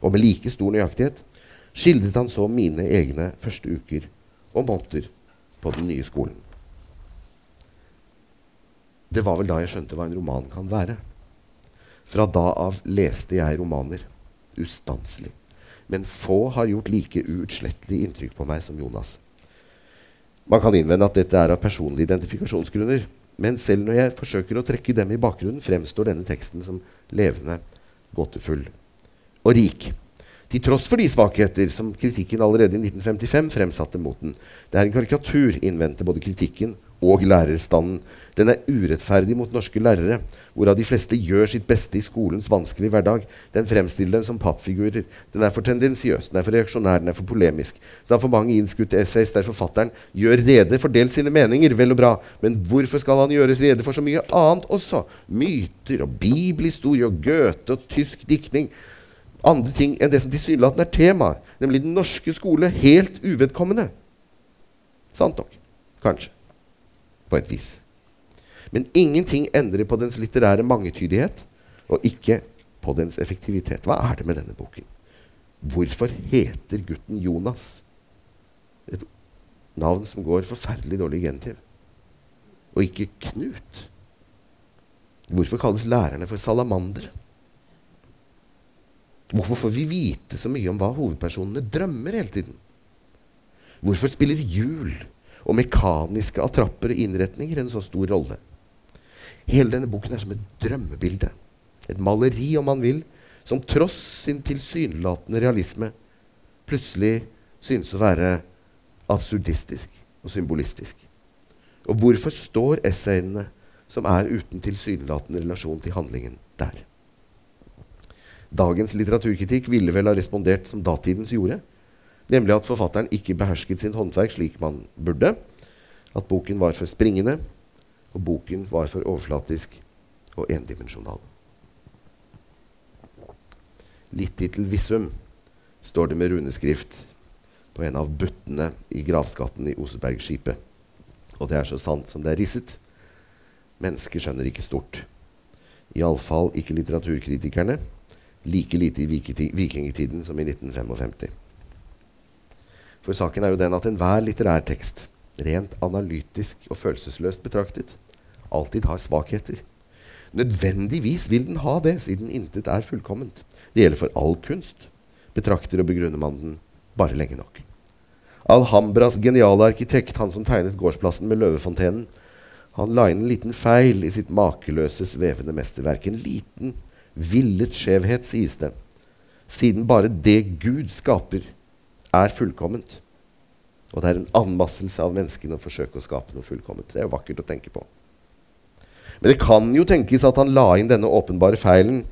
Og med like stor nøyaktighet skildret han så mine egne første uker og måneder på den nye skolen. Det var vel da jeg skjønte hva en roman kan være. Fra da av leste jeg romaner ustanselig. men få har gjort like uutslettelig inntrykk på meg som Jonas. Man kan innvende at dette er av personlige identifikasjonsgrunner. Men selv når jeg forsøker å trekke dem i bakgrunnen, fremstår denne teksten som levende, gåtefull og rik. Til tross for de svakheter som kritikken allerede i 1955 fremsatte mot den. Det er en karikatur, innvendte både kritikken og lærerstanden. Den er urettferdig mot norske lærere, hvorav de fleste gjør sitt beste i skolens vanskelige hverdag. Den fremstiller dem som pappfigurer. Den er for tendensiøs, den er for reaksjonær, den er for polemisk. Den har for mange innskutte essays der forfatteren gjør rede for dels sine meninger, vel og bra, men hvorfor skal han gjøres rede for så mye annet også? Myter og bibelhistorie og Goethe og tysk diktning. Andre ting enn det som tilsynelatende er temaet, nemlig den norske skole, helt uvedkommende. Sant nok. Kanskje på et vis. Men ingenting endrer på dens litterære mangetydighet, og ikke på dens effektivitet. Hva er det med denne boken? Hvorfor heter gutten Jonas? Et navn som går forferdelig dårlig genitiv. Og ikke Knut. Hvorfor kalles lærerne for salamandere? Hvorfor får vi vite så mye om hva hovedpersonene drømmer hele tiden? Hvorfor spiller jul og mekaniske attrapper og innretninger en så stor rolle. Hele denne boken er som et drømmebilde. Et maleri, om man vil, som tross sin tilsynelatende realisme plutselig synes å være absurdistisk og symbolistisk. Og hvorfor står essayene som er uten tilsynelatende relasjon til handlingen, der? Dagens litteraturkritikk ville vel ha respondert som datidens gjorde, Nemlig at forfatteren ikke behersket sin håndverk slik man burde. At boken var for springende, og boken var for overflatisk og endimensjonal. til Vissum står det med runeskrift på en av buttene i gravskatten i Osebergskipet. Og det er så sant som det er risset. Mennesker skjønner ikke stort. Iallfall ikke litteraturkritikerne. Like lite i vikingtiden som i 1955. For saken er jo den at enhver litterær tekst, rent analytisk og følelsesløst betraktet, alltid har svakheter. Nødvendigvis vil den ha det, siden intet er fullkomment. Det gjelder for all kunst. Betrakter og begrunner man den bare lenge nok. Alhambras geniale arkitekt, han som tegnet gårdsplassen med løvefontenen, han la inn en liten feil i sitt makeløse, svevende mesterverk. En liten, villet skjevhet, sies det. Siden bare det Gud skaper, er fullkomment. Og det er en anmasselse av menneskene å forsøke å skape noe fullkomment. Det er jo vakkert å tenke på. Men det kan jo tenkes at han la inn denne åpenbare feilen,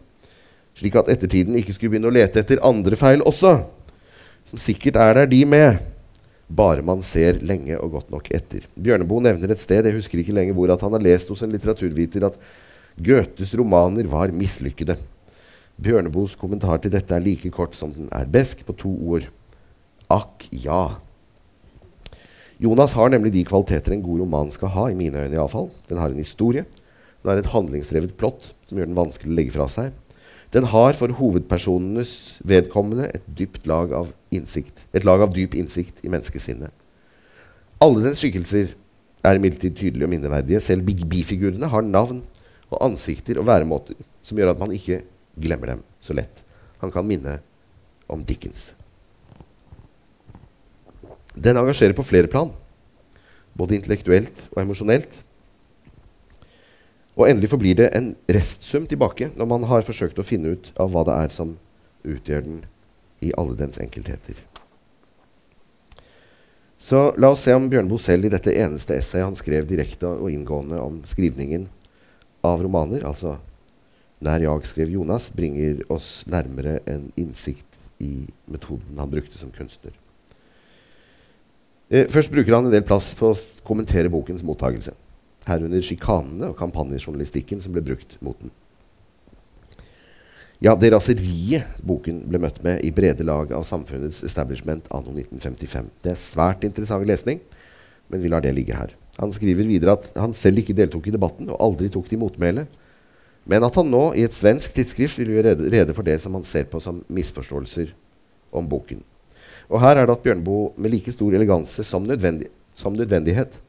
slik at ettertiden ikke skulle begynne å lete etter andre feil også, som sikkert er der, de med. Bare man ser lenge og godt nok etter. Bjørneboe nevner et sted, jeg husker ikke lenger hvor, at han har lest hos en litteraturviter at Goethes romaner var mislykkede. Bjørneboes kommentar til dette er like kort som den er besk, på to ord. Akk ja. Jonas har nemlig de kvaliteter en god roman skal ha, i mine øyne iallfall. Den har en historie. Den har et handlingsdrevet plott som gjør den vanskelig å legge fra seg. Den har for hovedpersonenes vedkommende et, dypt lag av innsikt, et lag av dyp innsikt i menneskesinnet. Alle dens skikkelser er imidlertid tydelige og minneverdige. Selv bifigurene har navn og ansikter og væremåter som gjør at man ikke glemmer dem så lett. Han kan minne om Dickens. Den engasjerer på flere plan, både intellektuelt og emosjonelt. Og endelig forblir det en restsum tilbake når man har forsøkt å finne ut av hva det er som utgjør den i alle dens enkeltheter. Så la oss se om Bjørneboe selv i dette eneste essayet han skrev direkte og inngående om skrivningen av romaner, altså 'Nær jag skrev Jonas', bringer oss nærmere en innsikt i metoden han brukte som kunstner. Eh, først bruker han en del plass på å kommentere bokens mottagelse. Herunder sjikanene og kampanjejournalistikken som ble brukt mot den. Ja, det raseriet boken ble møtt med i brede lag av samfunnets establishment anno 1955. Det er svært interessant lesning, men vi lar det ligge her. Han skriver videre at han selv ikke deltok i debatten og aldri tok til motmæle, men at han nå i et svensk tidsskrift vil gjøre rede for det som han ser på som misforståelser om boken. Og her er det at Bjørneboe med like stor eleganse som, nødvendig, som nødvendighet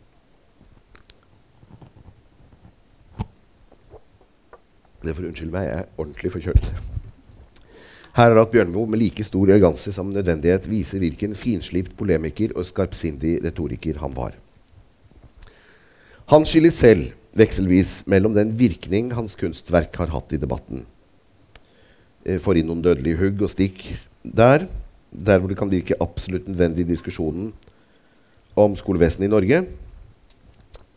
Det får unnskylde meg, jeg er ordentlig forkjølt. Her er at Bjørneboe med like stor eleganse som nødvendighet viser hvilken finslipt polemiker og skarpsindig retoriker han var. Han skiller selv vekselvis mellom den virkning hans kunstverk har hatt i debatten. Eh, får inn noen dødelige hugg og stikk der, der hvor det kan virke absolutt nødvendig i diskusjonen om skolevesenet i Norge,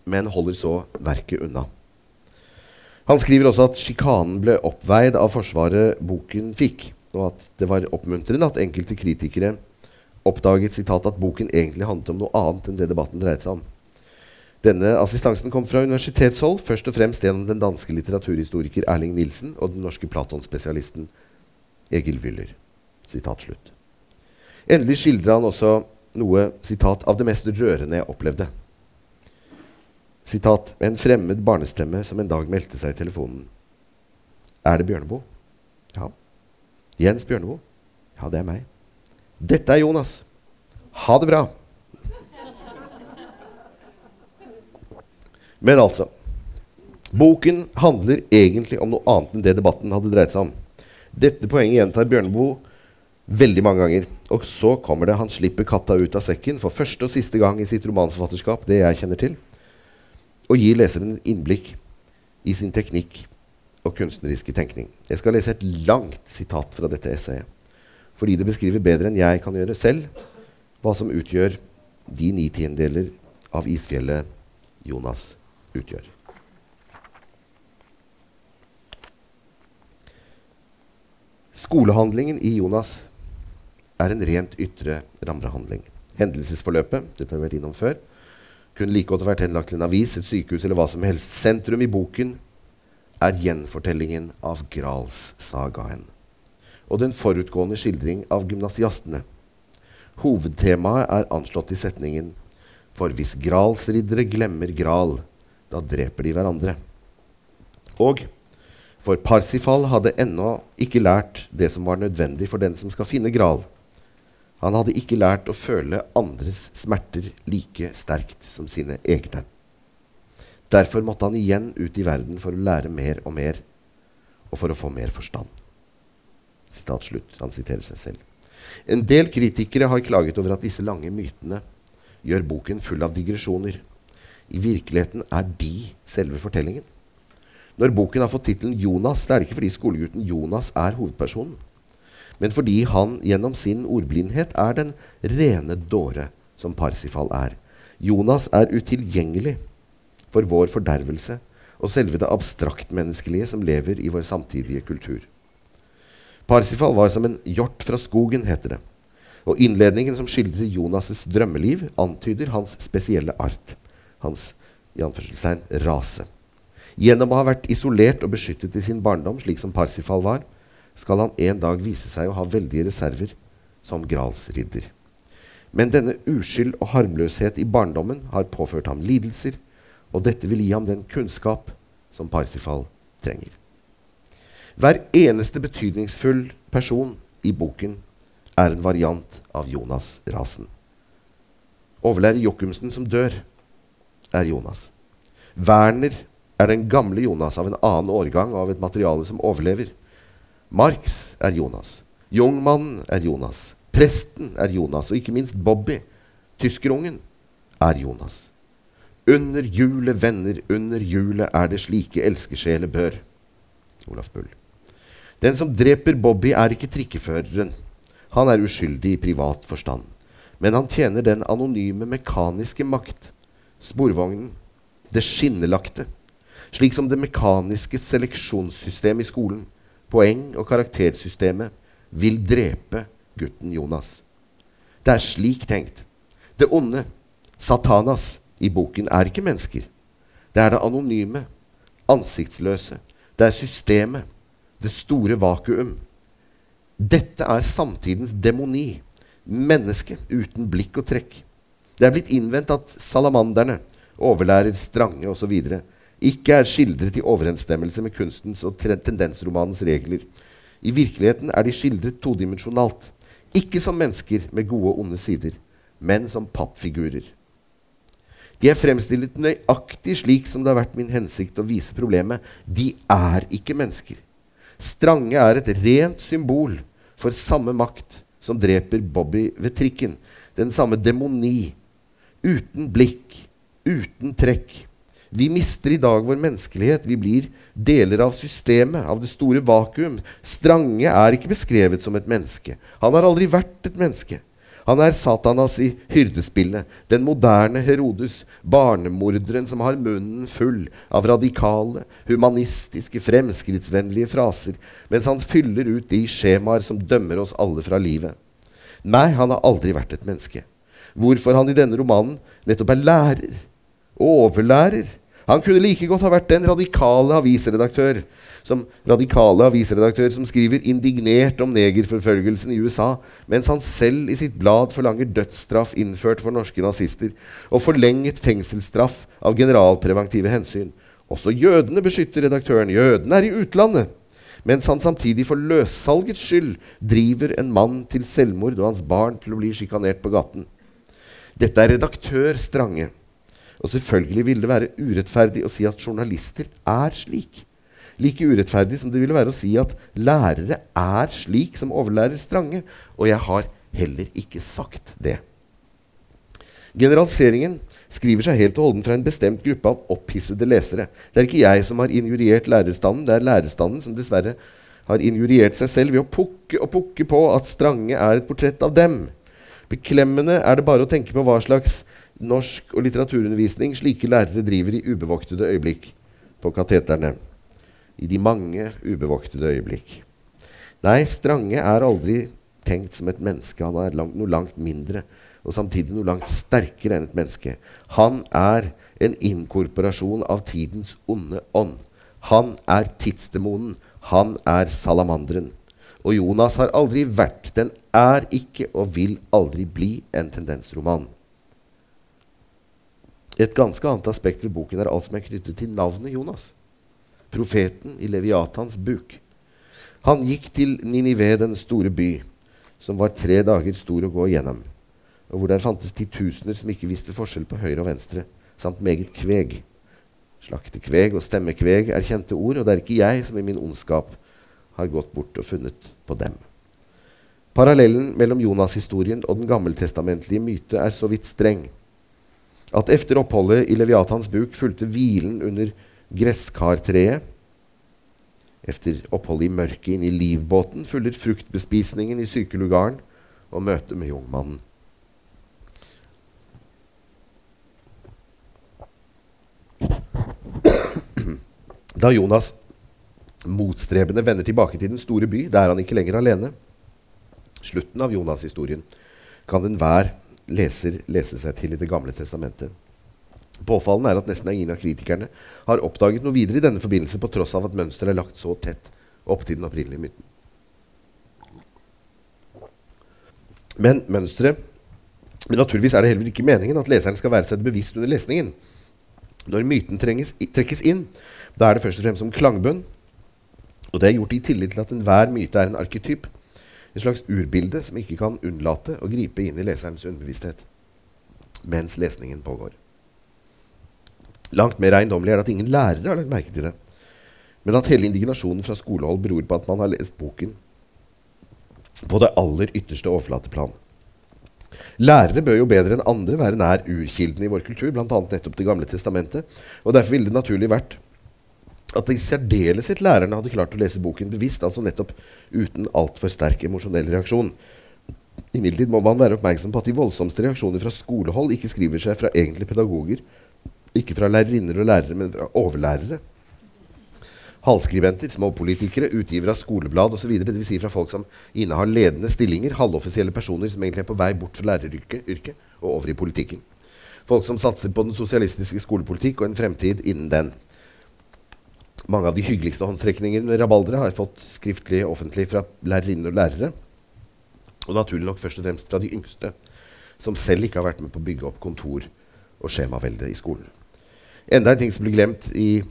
men holder så verket unna. Han skriver også at sjikanen ble oppveid av forsvaret boken fikk, og at det var oppmuntrende at enkelte kritikere oppdaget sitat, at boken egentlig handlet om noe annet enn det debatten dreide seg om. Denne assistansen kom fra universitetshold, først og fremst gjennom den danske litteraturhistoriker Erling Nilsen og den norske Platon-spesialisten Egil Wyller. Endelig skildrer han også noe citat, av det mest rørende jeg opplevde. Sitat, en fremmed barnestemme som en dag meldte seg i telefonen. Er det Bjørneboe? Ja. Jens Bjørneboe? Ja, det er meg. Dette er Jonas. Ha det bra. Men altså Boken handler egentlig om noe annet enn det debatten hadde dreid seg om. Dette poenget gjentar Bjørneboe veldig mange ganger. Og så kommer det han slipper katta ut av sekken for første og siste gang i sitt romanforfatterskap, det jeg kjenner til og gir leseren innblikk i sin teknikk og kunstneriske tenkning. Jeg skal lese et langt sitat fra dette essayet, fordi det beskriver bedre enn jeg kan gjøre selv hva som utgjør de ni tiendedeler av isfjellet Jonas utgjør. Skolehandlingen i Jonas er en rent ytre rammehandling. Hendelsesforløpet dette har vi vært innom før, kunne like godt vært henlagt til en avis, et sykehus eller hva som helst. Sentrum i boken er gjenfortellingen av Gralssagaen og den forutgående skildring av gymnasiastene. Hovedtemaet er anslått i setningen For hvis Gralsriddere glemmer Gral, da dreper de hverandre. Og for Parsifal hadde ennå ikke lært det som var nødvendig for den som skal finne Gral. Han hadde ikke lært å føle andres smerter like sterkt som sine egne. Derfor måtte han igjen ut i verden for å lære mer og mer, og for å få mer forstand. Sitat slutt. Han siterer seg selv. En del kritikere har klaget over at disse lange mytene gjør boken full av digresjoner. I virkeligheten er de selve fortellingen. Når boken har fått tittelen Jonas, det er det ikke fordi skolegutten Jonas er hovedpersonen men fordi han gjennom sin ordblindhet er den rene dåre som Parsifal er. Jonas er utilgjengelig for vår fordervelse og selve det abstraktmenneskelige som lever i vår samtidige kultur. Parsifal var som en hjort fra skogen, heter det. Og innledningen som skildrer Jonas' drømmeliv, antyder hans spesielle art. Hans i rase. Gjennom å ha vært isolert og beskyttet i sin barndom, slik som Parsifal var, skal han en dag vise seg å ha veldige reserver som gralsridder. Men denne uskyld og harmløshet i barndommen har påført ham lidelser, og dette vil gi ham den kunnskap som Parsifal trenger. Hver eneste betydningsfull person i boken er en variant av Jonas-rasen. Overlærer Jokumsen som dør, er Jonas. Werner er den gamle Jonas av en annen årgang og av et materiale som overlever. Marx er Jonas. Jungmannen er Jonas. Presten er Jonas. Og ikke minst Bobby, tyskerungen, er Jonas. Under hjulet, venner, under hjulet er det slike elskesjeler bør. Olaf Bull. Den som dreper Bobby, er ikke trikkeføreren. Han er uskyldig i privat forstand. Men han tjener den anonyme mekaniske makt, sporvognen, det skinnelagte, slik som det mekaniske seleksjonssystemet i skolen poeng- og karaktersystemet vil drepe gutten Jonas. Det er slik tenkt. Det onde, Satanas, i boken er ikke mennesker. Det er det anonyme, ansiktsløse. Det er systemet, det store vakuum. Dette er samtidens demoni. Menneske uten blikk og trekk. Det er blitt innvendt at salamanderne, overlærer Strange osv ikke er skildret i overensstemmelse med kunstens og tendensromanens regler. I virkeligheten er de skildret todimensjonalt. Ikke som mennesker med gode og onde sider, men som pappfigurer. De er fremstilt nøyaktig slik som det har vært min hensikt å vise problemet. De er ikke mennesker. Strange er et rent symbol for samme makt som dreper Bobby ved trikken. Den samme demoni. Uten blikk, uten trekk. Vi mister i dag vår menneskelighet. Vi blir deler av systemet, av det store vakuum. Strange er ikke beskrevet som et menneske. Han har aldri vært et menneske. Han er Satanas i hyrdespillet, den moderne Herodes, barnemorderen som har munnen full av radikale, humanistiske, fremskrittsvennlige fraser, mens han fyller ut de skjemaer som dømmer oss alle fra livet. Nei, han har aldri vært et menneske. Hvorfor han i denne romanen nettopp er lærer, og overlærer, han kunne like godt ha vært den radikale avisredaktør som, radikale avisredaktør som skriver indignert om negerforfølgelsen i USA, mens han selv i sitt blad forlanger dødsstraff innført for norske nazister og forlenget fengselsstraff av generalpreventive hensyn. Også jødene beskytter redaktøren. Jødene er i utlandet. Mens han samtidig for løssalgets skyld driver en mann til selvmord og hans barn til å bli sjikanert på gaten. Dette er redaktør Strange. Og selvfølgelig ville det være urettferdig å si at journalister er slik. Like urettferdig som det ville være å si at lærere er slik som overlærer Strange. Og jeg har heller ikke sagt det. Generaliseringen skriver seg helt og holdent fra en bestemt gruppe av opphissede lesere. Det er ikke jeg som har injuriert lærerstanden, det er lærerstanden som dessverre har injuriert seg selv ved å pukke og pukke på at Strange er et portrett av dem. Beklemmende er det bare å tenke på hva slags norsk- og litteraturundervisning slike lærere driver i ubevoktede øyeblikk på kateterne. I de mange ubevoktede øyeblikk. Nei, Strange er aldri tenkt som et menneske. Han er langt, noe langt mindre, og samtidig noe langt sterkere enn et menneske. Han er en inkorporasjon av tidens onde ånd. Han er tidsdemonen. Han er salamanderen. Og Jonas har aldri vært, den er ikke og vil aldri bli en tendensroman. Et ganske annet aspekt ved boken er alt som er knyttet til navnet Jonas. Profeten i Leviatans buk. Han gikk til Ninive, den store by, som var tre dager stor å gå igjennom, og hvor der fantes titusener som ikke visste forskjell på høyre og venstre, samt meget kveg. Slaktekveg og stemmekveg er kjente ord, og det er ikke jeg som i min ondskap har gått bort og funnet på dem. Parallellen mellom Jonas-historien og den gammeltestamentlige myte er så vidt streng at efter oppholdet i Leviatans buk fulgte hvilen under gresskartreet. Efter oppholdet i mørket inne i livbåten følger fruktbespisningen i sykelugaren og møtet med jungmannen. Da Jonas motstrebende vender tilbake til den store by, der han ikke lenger alene, slutten av Jonas-historien, kan enhver leser lese seg til i Det gamle testamentet. Påfallende er at nesten ingen av kritikerne har oppdaget noe videre i denne forbindelse, på tross av at mønsteret er lagt så tett opp til den opprinnelige myten. Men mønsteret Men naturligvis er det heller ikke meningen at leseren skal være seg bevisst under lesningen. Når myten trenges, trekkes inn, da er det først og fremst som klangbønn. Og det er gjort i tillit til at enhver myte er en arketyp et slags urbilde som ikke kan unnlate å gripe inn i leserens underbevissthet mens lesningen pågår. Langt mer eiendommelig er det at ingen lærere har lagt merke til det, men at hele indignasjonen fra skolehold beror på at man har lest boken på det aller ytterste overflateplan. Lærere bør jo bedre enn andre være nær urkilden i vår kultur, bl.a. nettopp Det gamle testamentet, og derfor ville det naturlig vært at i særdeleshet lærerne hadde klart å lese boken bevisst, altså nettopp uten altfor sterk emosjonell reaksjon. Imidlertid må man være oppmerksom på at de voldsomste reaksjoner fra skolehold ikke skriver seg fra egentlige pedagoger, ikke fra lærerinner og lærere, men fra overlærere. Halvskribenter, småpolitikere, utgivere av skoleblad osv. Dvs. Si fra folk som innehar ledende stillinger, halvoffisielle personer som egentlig er på vei bort fra læreryrket og over i politikken. Folk som satser på den sosialistiske skolepolitikk og en fremtid innen den. Mange av de hyggeligste håndstrekningene med rabaldere har jeg fått skriftlig offentlig fra lærerinner og lærere. Og naturlig nok først og fremst fra de yngste, som selv ikke har vært med på å bygge opp kontor og skjemavelde i skolen. Enda en ting som blir glemt i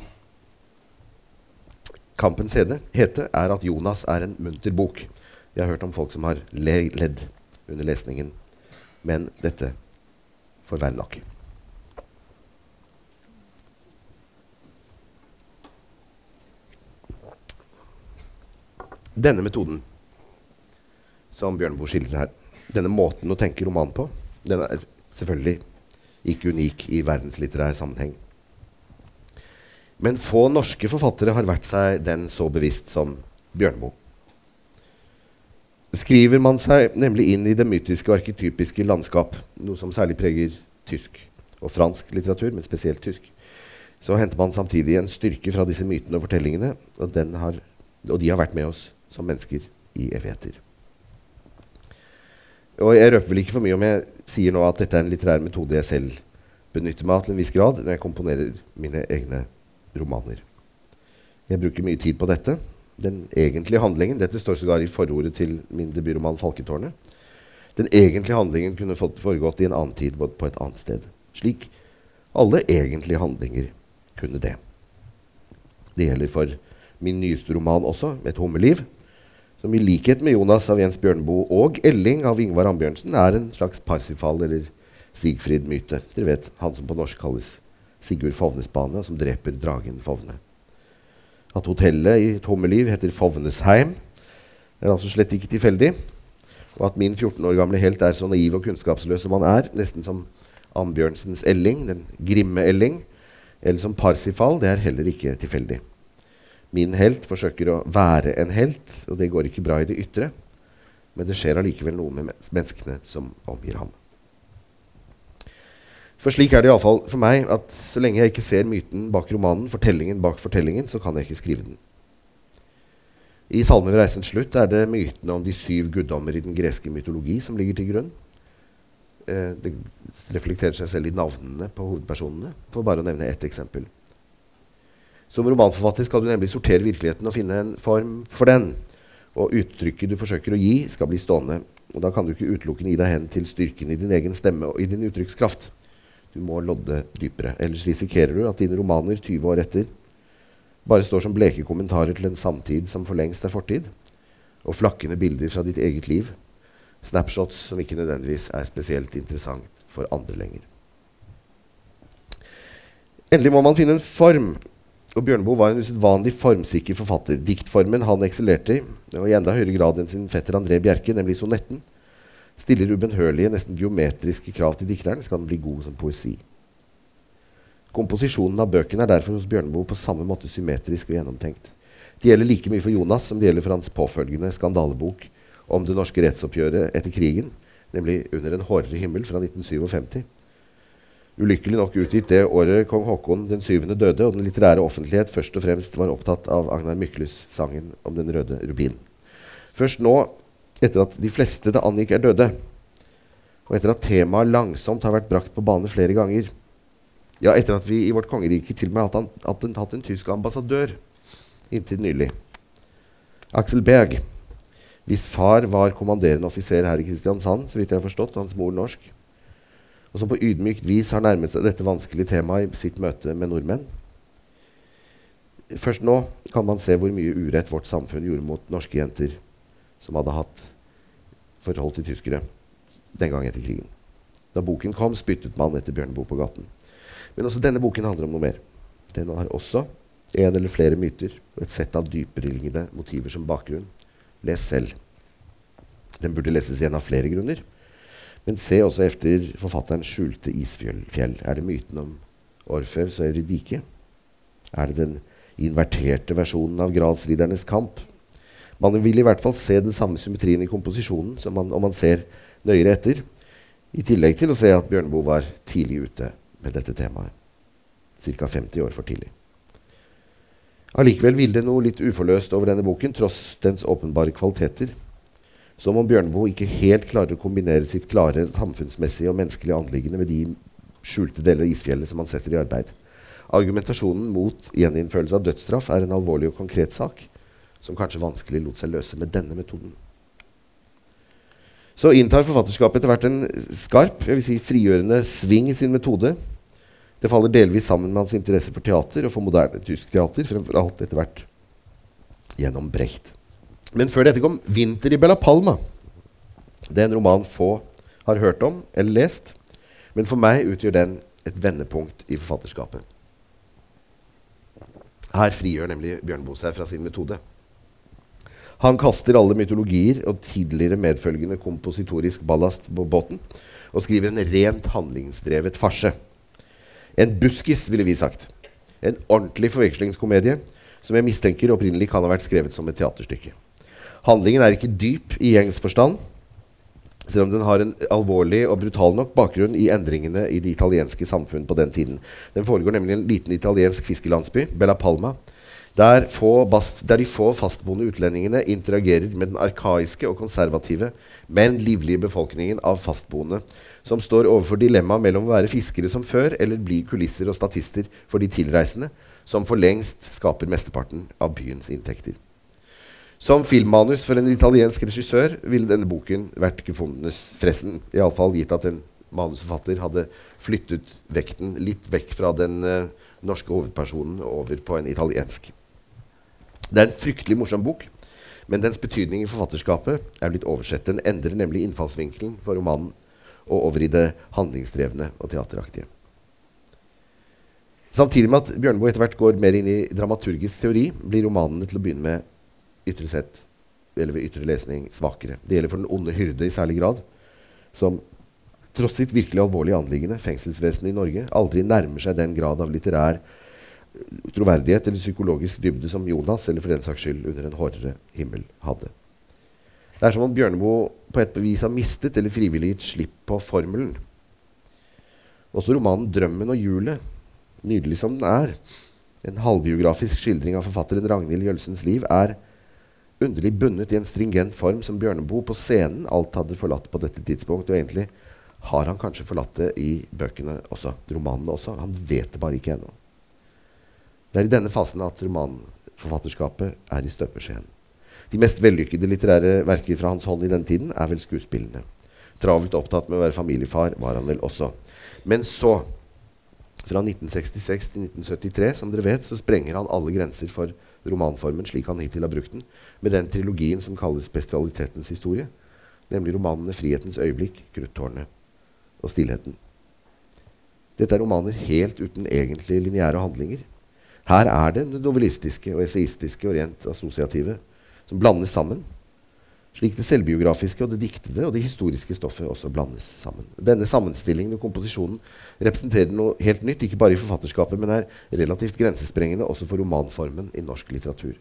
kampens hete, er at Jonas er en munter bok. Jeg har hørt om folk som har ledd under lesningen, men dette får være nok. Denne metoden som Bjørneboe skildrer her. Denne måten å tenke roman på, den er selvfølgelig ikke unik i verdenslitterær sammenheng. Men få norske forfattere har vært seg den så bevisst som Bjørneboe. Skriver man seg nemlig inn i det mytiske og arketypiske landskap, noe som særlig preger tysk og fransk litteratur, men spesielt tysk, så henter man samtidig en styrke fra disse mytene og fortellingene, og, har, og de har vært med oss som mennesker i evigheter. Og jeg røper vel ikke for mye om jeg sier nå at dette er en litterær metode jeg selv benytter meg av til en viss grad når jeg komponerer mine egne romaner. Jeg bruker mye tid på dette. Den egentlige handlingen Dette står sågar i forordet til min debutroman 'Falketårnet'. Den egentlige handlingen kunne fått foregått i en annen tid på et annet sted. Slik alle egentlige handlinger kunne det. Det gjelder for min nyeste roman også, 'Et hummerliv', som i likhet med Jonas av Jens Bjørneboe og Elling av Ingvar Ambjørnsen er en slags Parsifal eller Sigfrid-myte. Dere vet, Han som på norsk kalles Sigurd Fovnesbane, og som dreper dragen Fovne. At hotellet i et hummerliv heter Fovnesheim, er altså slett ikke tilfeldig. Og at min 14 år gamle helt er så naiv og kunnskapsløs som han er, nesten som Ambjørnsens Elling, den grimme Elling, eller som Parsifal, det er heller ikke tilfeldig. Min helt forsøker å være en helt, og det går ikke bra i det ytre. Men det skjer allikevel noe med menneskene som omgir ham. For slik er det iallfall for meg at så lenge jeg ikke ser myten bak romanen, fortellingen bak fortellingen, så kan jeg ikke skrive den. I 'Salmen ved reisens slutt' er det mytene om de syv guddommer i den greske mytologi som ligger til grunn. Eh, det reflekterer seg selv i navnene på hovedpersonene, for bare å nevne ett eksempel. Som romanforfatter skal du nemlig sortere virkeligheten og finne en form for den. Og uttrykket du forsøker å gi, skal bli stående. Og da kan du ikke utelukkende gi deg hen til styrken i din egen stemme og i din uttrykkskraft. Du må lodde dypere. Ellers risikerer du at dine romaner 20 år etter bare står som bleke kommentarer til en samtid som for lengst er fortid, og flakkende bilder fra ditt eget liv. Snapshots som ikke nødvendigvis er spesielt interessant for andre lenger. Endelig må man finne en form. Og Bjørneboe var en usedvanlig formsikker forfatter. Diktformen han eksellerte i, og i enda høyere grad enn sin fetter André Bjerke, nemlig sonetten, stiller ubønnhørlige, nesten geometriske krav til dikteren, skal den bli god som poesi. Komposisjonen av bøkene er derfor hos Bjørneboe på samme måte symmetrisk og gjennomtenkt. Det gjelder like mye for Jonas som det gjelder for hans påfølgende skandalebok om det norske rettsoppgjøret etter krigen, nemlig 'Under en hårdere himmel' fra 1957. Ulykkelig nok utgitt det året kong Haakon den syvende døde, og den litterære offentlighet først og fremst var opptatt av Agnar Mykles sangen om den røde rubin. Først nå etter at de fleste det angikk, er døde, og etter at temaet langsomt har vært brakt på bane flere ganger, ja, etter at vi i vårt kongerike til og med har hatt en, tysk ambassadør inntil nylig, Axel Berg, hvis far var kommanderende offiser her i Kristiansand, så vidt jeg har forstått, og hans mor norsk, og som på ydmykt vis har nærmet seg dette vanskelige temaet i sitt møte med nordmenn. Først nå kan man se hvor mye urett vårt samfunn gjorde mot norske jenter som hadde hatt forhold til tyskere den gang etter krigen. Da boken kom, spyttet man etter Bjørneboe på gaten. Men også denne boken handler om noe mer. Den har også en eller flere myter og et sett av dypereliggende motiver som bakgrunn. Les selv. Den burde leses igjen av flere grunner. Men se også efter forfatterens skjulte isfjell. Er det myten om Orfeus og Eurydike? Er det den inverterte versjonen av gradsridernes kamp? Man vil i hvert fall se den samme symmetrien i komposisjonen som man, om man ser nøyere etter. I tillegg til å se at Bjørneboe var tidlig ute med dette temaet. Ca. 50 år for tidlig. Allikevel ville det noe litt uforløst over denne boken, tross dens åpenbare kvaliteter. Som om Bjørneboe ikke helt klarer å kombinere sitt klare samfunnsmessige og menneskelige anliggende med de skjulte deler av isfjellet som han setter i arbeid. Argumentasjonen mot gjeninnførelse av dødsstraff er en alvorlig og konkret sak som kanskje vanskelig lot seg løse med denne metoden. Så inntar forfatterskapet etter hvert en skarp, jeg vil si frigjørende sving i sin metode. Det faller delvis sammen med hans interesse for teater og for moderne tysk teater, fremfor alt etter hvert gjennom Brecht. Men før dette kom 'Vinter i Bella Palma'. Det er en roman få har hørt om eller lest, men for meg utgjør den et vendepunkt i forfatterskapet. Her frigjør nemlig Bjørnboe seg fra sin metode. Han kaster alle mytologier og tidligere medfølgende kompositorisk ballast på båten og skriver en rent handlingsdrevet farse. En buskis, ville vi sagt. En ordentlig forvekslingskomedie som jeg mistenker opprinnelig kan ha vært skrevet som et teaterstykke. Handlingen er ikke dyp i gjengs forstand, selv om den har en alvorlig og brutal nok bakgrunn i endringene i det italienske samfunn på den tiden. Den foregår nemlig i en liten italiensk fiskelandsby, Bella Palma, der, bast, der, de få fastboende utlendingene interagerer med den arkaiske og konservative, men livlige befolkningen av fastboende, som står overfor dilemmaet mellom å være fiskere som før eller bli kulisser og statister for de tilreisende, som for lengst skaper mesteparten av byens inntekter. Som filmmanus for en italiensk regissør ville denne boken vært gefundenes fressen. Iallfall gitt at en manusforfatter hadde flyttet vekten litt vekk fra den uh, norske hovedpersonen over på en italiensk. Det er en fryktelig morsom bok, men dens betydning i forfatterskapet er blitt oversett. Den endrer nemlig innfallsvinkelen for romanen og over i det handlingsdrevne og teateraktige. Samtidig med at Bjørneboe etter hvert går mer inn i dramaturgisk teori, blir romanene til å begynne med ytre sett, eller ved ytre lesning, svakere. Det gjelder for den onde hyrde i særlig grad, som tross sitt virkelig alvorlige anliggende, fengselsvesenet i Norge, aldri nærmer seg den grad av litterær eh, troverdighet eller psykologisk dybde som Jonas, eller for den saks skyld under en hårdere himmel, hadde. Det er som om Bjørneboe på et bevis har mistet eller frivillig gitt slipp på formelen. Også romanen 'Drømmen og hjulet', nydelig som den er, en halvbiografisk skildring av forfatteren Ragnhild Jølsens liv, er underlig bundet i en stringent form som Bjørneboe på scenen alt hadde forlatt på dette tidspunkt. Og egentlig har han kanskje forlatt det i bøkene også, romanene også. Han vet det bare ikke ennå. Det er i denne fasen at romanforfatterskapet er i støpeskjeen. De mest vellykkede litterære verker fra hans hånd i den tiden er vel skuespillene. Travelt opptatt med å være familiefar var han vel også. Men så, fra 1966 til 1973, som dere vet, så sprenger han alle grenser for romanformen slik han hittil har brukt den, med den trilogien som kalles bestialitetens historie, nemlig romanene 'Frihetens øyeblikk', 'Kruttårnet' og 'Stillheten'. Dette er romaner helt uten egentlige lineære handlinger. Her er det novelistiske og esaistiske og rent assosiative som blandes sammen slik det selvbiografiske og det diktede og det historiske stoffet også blandes sammen. Denne sammenstillingen og komposisjonen representerer noe helt nytt, ikke bare i forfatterskapet, men er relativt grensesprengende også for romanformen i norsk litteratur.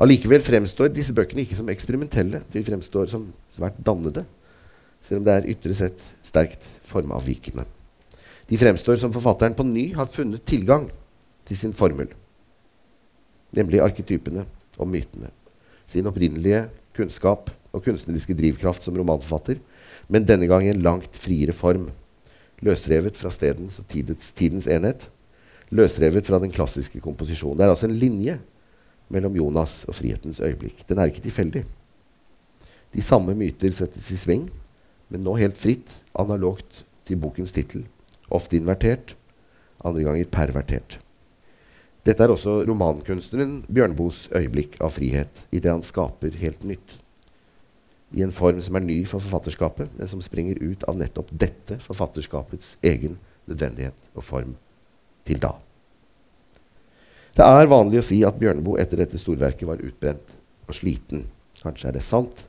Allikevel fremstår disse bøkene ikke som eksperimentelle. De fremstår som svært dannede, selv om det er ytre sett sterkt formavvikende. De fremstår som forfatteren på ny har funnet tilgang til sin formel, nemlig arketypene og mytene. Sin opprinnelige kunnskap og kunstneriske drivkraft som romanforfatter, men denne gang i en langt friere form. Løsrevet fra stedens og tidets, tidens enhet. Løsrevet fra den klassiske komposisjonen. Det er altså en linje mellom Jonas og frihetens øyeblikk. Den er ikke tilfeldig. De samme myter settes i sving, men nå helt fritt, analogt til bokens tittel. Ofte invertert, andre ganger pervertert. Dette er også romankunstneren Bjørnboes øyeblikk av frihet, i det han skaper helt nytt. I en form som er ny for forfatterskapet, men som springer ut av nettopp dette forfatterskapets egen nødvendighet og form til da. Det er vanlig å si at Bjørneboe etter dette storverket var utbrent og sliten. Kanskje er det sant.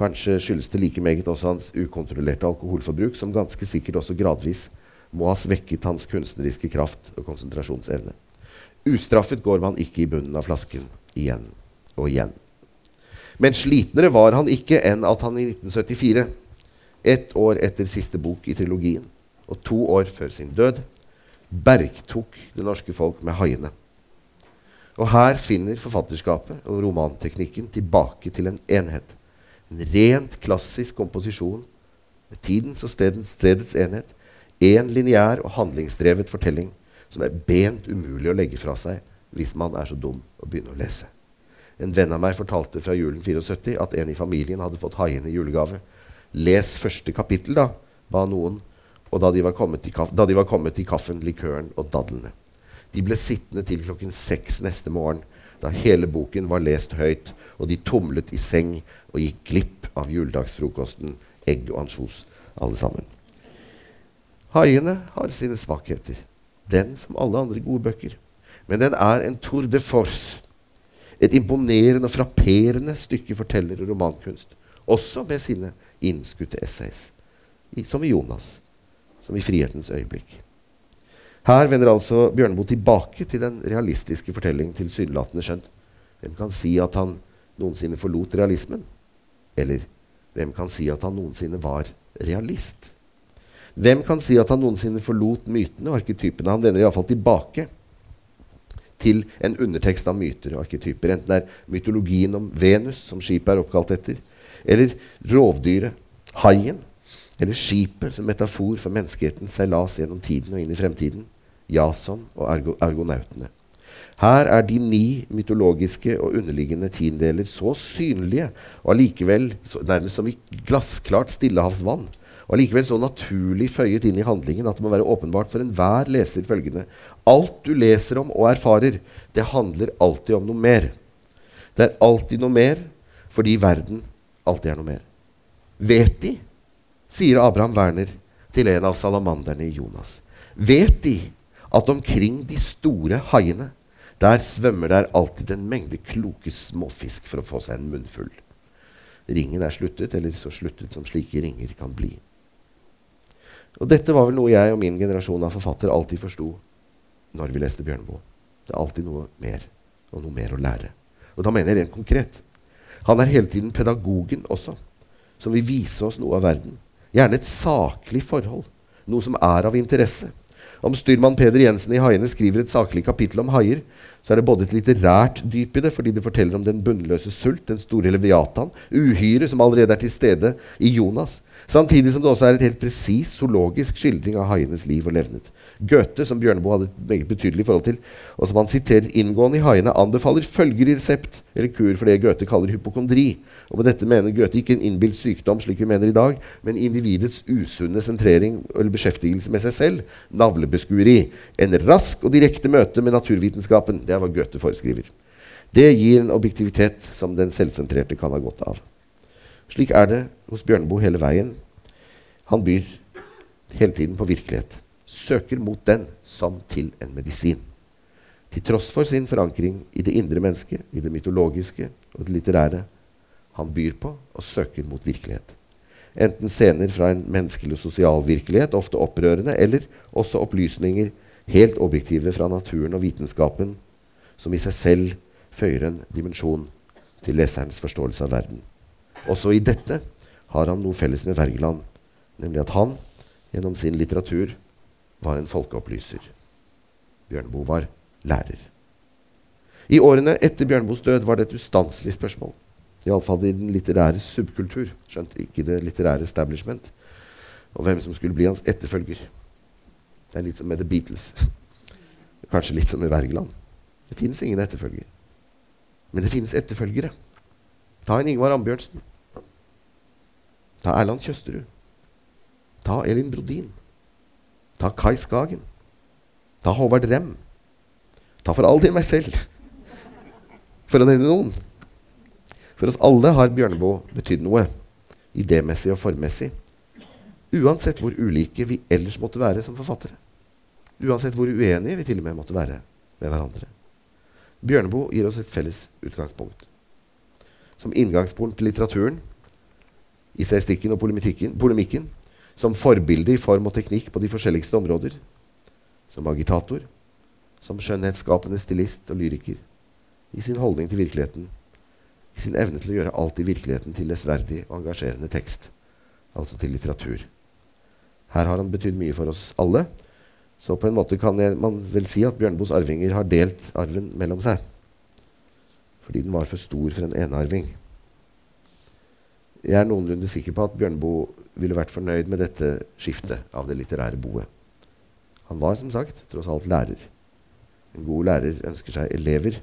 Kanskje skyldes det like meget også hans ukontrollerte alkoholforbruk, som ganske sikkert også gradvis må ha svekket hans kunstneriske kraft og konsentrasjonsevne. Ustraffet går man ikke i bunnen av flasken igjen og igjen. Men slitnere var han ikke enn at han i 1974, ett år etter siste bok i trilogien og to år før sin død, bergtok det norske folk med haiene. Og her finner forfatterskapet og romanteknikken tilbake til en enhet. En rent klassisk komposisjon med tidens og stedens, stedets enhet. Én lineær og handlingsdrevet fortelling som er bent umulig å legge fra seg hvis man er så dum å begynne å lese. En venn av meg fortalte fra julen 74 at en i familien hadde fått haiene i julegave. Les første kapittel, da, ba noen, og da de var kommet til, de var kommet til kaffen, likøren og dadlene. De ble sittende til klokken seks neste morgen, da hele boken var lest høyt, og de tumlet i seng og gikk glipp av juledagsfrokosten, egg og ansjos, alle sammen. Haiene har sine svakheter den som alle andre gode bøker. Men den er en tour de force. Et imponerende og frapperende stykke forteller- og romankunst. Også med sine innskutte essays. Som i Jonas. Som i 'Frihetens øyeblikk'. Her vender altså Bjørneboe tilbake til den realistiske fortellingen tilsynelatende skjønt. Hvem kan si at han noensinne forlot realismen? Eller hvem kan si at han noensinne var realist? Hvem kan si at han noensinne forlot mytene og arketypene? Han vender iallfall tilbake til en undertekst av myter og arketyper. Enten det er mytologien om Venus, som skipet er oppkalt etter, eller rovdyret, haien, eller skipet som metafor for menneskehetens seilas gjennom tiden og inn i fremtiden, Jason og argo argonautene. Her er de ni mytologiske og underliggende tiendeler så synlige og allikevel nærmest som i glassklart stillehavsvann og allikevel så naturlig føyet inn i handlingen at det må være åpenbart for enhver leser følgende Alt du leser om og erfarer, det handler alltid om noe mer. Det er alltid noe mer fordi verden alltid er noe mer. Vet de, sier Abraham Werner til en av salamanderne i Jonas, vet de at omkring de store haiene, der svømmer der alltid en mengde kloke småfisk for å få seg en munnfull. Ringen er sluttet, eller så sluttet som slike ringer kan bli. Og dette var vel noe jeg og min generasjon av forfattere alltid forsto når vi leste Bjørneboe. Det er alltid noe mer, og noe mer å lære. Og da mener jeg rent konkret. Han er hele tiden pedagogen også, som vil vise oss noe av verden. Gjerne et saklig forhold, noe som er av interesse. Om styrmann Peder Jensen i Haiene skriver et saklig kapittel om haier, så er det både et litterært dyp i det, fordi det forteller om den bunnløse sult, den store leviatan, uhyret som allerede er til stede i Jonas, Samtidig som det også er et helt presis zoologisk skildring av haienes liv og levnet. Goethe, som Bjørneboe hadde et meget betydelig forhold til, og som han siterer inngående i haiene, anbefaler følger i resept eller kur for det Goethe kaller hypokondri. Og med dette mener Goethe ikke en innbilt sykdom, slik vi mener i dag, men individets usunne sentrering eller beskjeftigelse med seg selv, navlebeskueri. En rask og direkte møte med naturvitenskapen. Det er hva Goethe foreskriver. Det gir en objektivitet som den selvsentrerte kan ha godt av. Slik er det hos Bjørneboe hele veien. Han byr hele tiden på virkelighet. Søker mot den som til en medisin. Til tross for sin forankring i det indre mennesket, i det mytologiske og det litterære. Han byr på og søker mot virkelighet. Enten scener fra en menneskelig sosial virkelighet, ofte opprørende, eller også opplysninger helt objektive fra naturen og vitenskapen, som i seg selv føyer en dimensjon til leserens forståelse av verden. Også i dette har han noe felles med Wergeland, nemlig at han gjennom sin litteratur var en folkeopplyser. Bjørneboe var lærer. I årene etter Bjørneboes død var det et ustanselig spørsmål. Iallfall i den litterære subkultur, skjønt ikke det litterære establishment. Og hvem som skulle bli hans etterfølger. Det er litt som med The Beatles. Kanskje litt som med Wergeland. Det fins ingen etterfølger. Men det finnes etterfølgere. Ta en Ingvar Ambjørnsen. Ta Erland Kjøsterud. Ta Elin Brodin. Ta Kai Skagen. Ta Håvard Rem. Ta for all del meg selv, for å nevne noen. For oss alle har Bjørneboe betydd noe, idémessig og formmessig. Uansett hvor ulike vi ellers måtte være som forfattere. Uansett hvor uenige vi til og med måtte være med hverandre. Bjørneboe gir oss et felles utgangspunkt. Som inngangspunkt til litteraturen i seistikken og polemikken, som forbilde i form og teknikk på de forskjelligste områder, som agitator, som skjønnhetsskapende stilist og lyriker, i sin holdning til virkeligheten, i sin evne til å gjøre alt i virkeligheten til lesverdig og engasjerende tekst, altså til litteratur. Her har han betydd mye for oss alle, så på en måte kan jeg, man vel si at Bjørneboes arvinger har delt arven mellom seg, fordi den var for stor for en enearving. Jeg er noenlunde sikker på at Bjørneboe ville vært fornøyd med dette skiftet av det litterære boet. Han var som sagt tross alt lærer. En god lærer ønsker seg elever.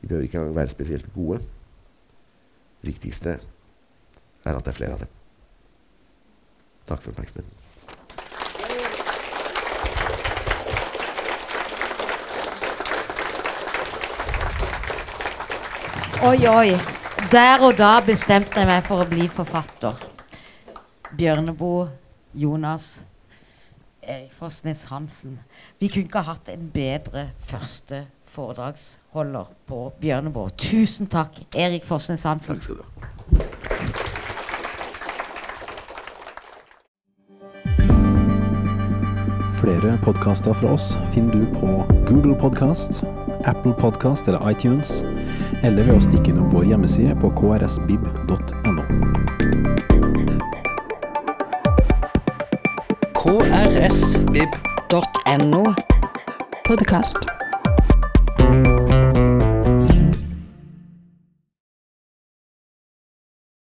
De behøver ikke engang være spesielt gode. Det viktigste er at det er flere av dem. Takk for oppmerksomheten. Oi, oi. Der og da bestemte jeg meg for å bli forfatter. Bjørneboe, Jonas Erik Fossnes Hansen. Vi kunne ikke hatt en bedre første foredragsholder på Bjørneboe. Tusen takk, Erik Fossnes Hansen. Takk skal du ha. Flere podkaster fra oss finner du på Google Podkast, Apple Podkast eller iTunes, eller ved å stikke innom vår hjemmeside på krsbib.no. krsvib.no. Podkast.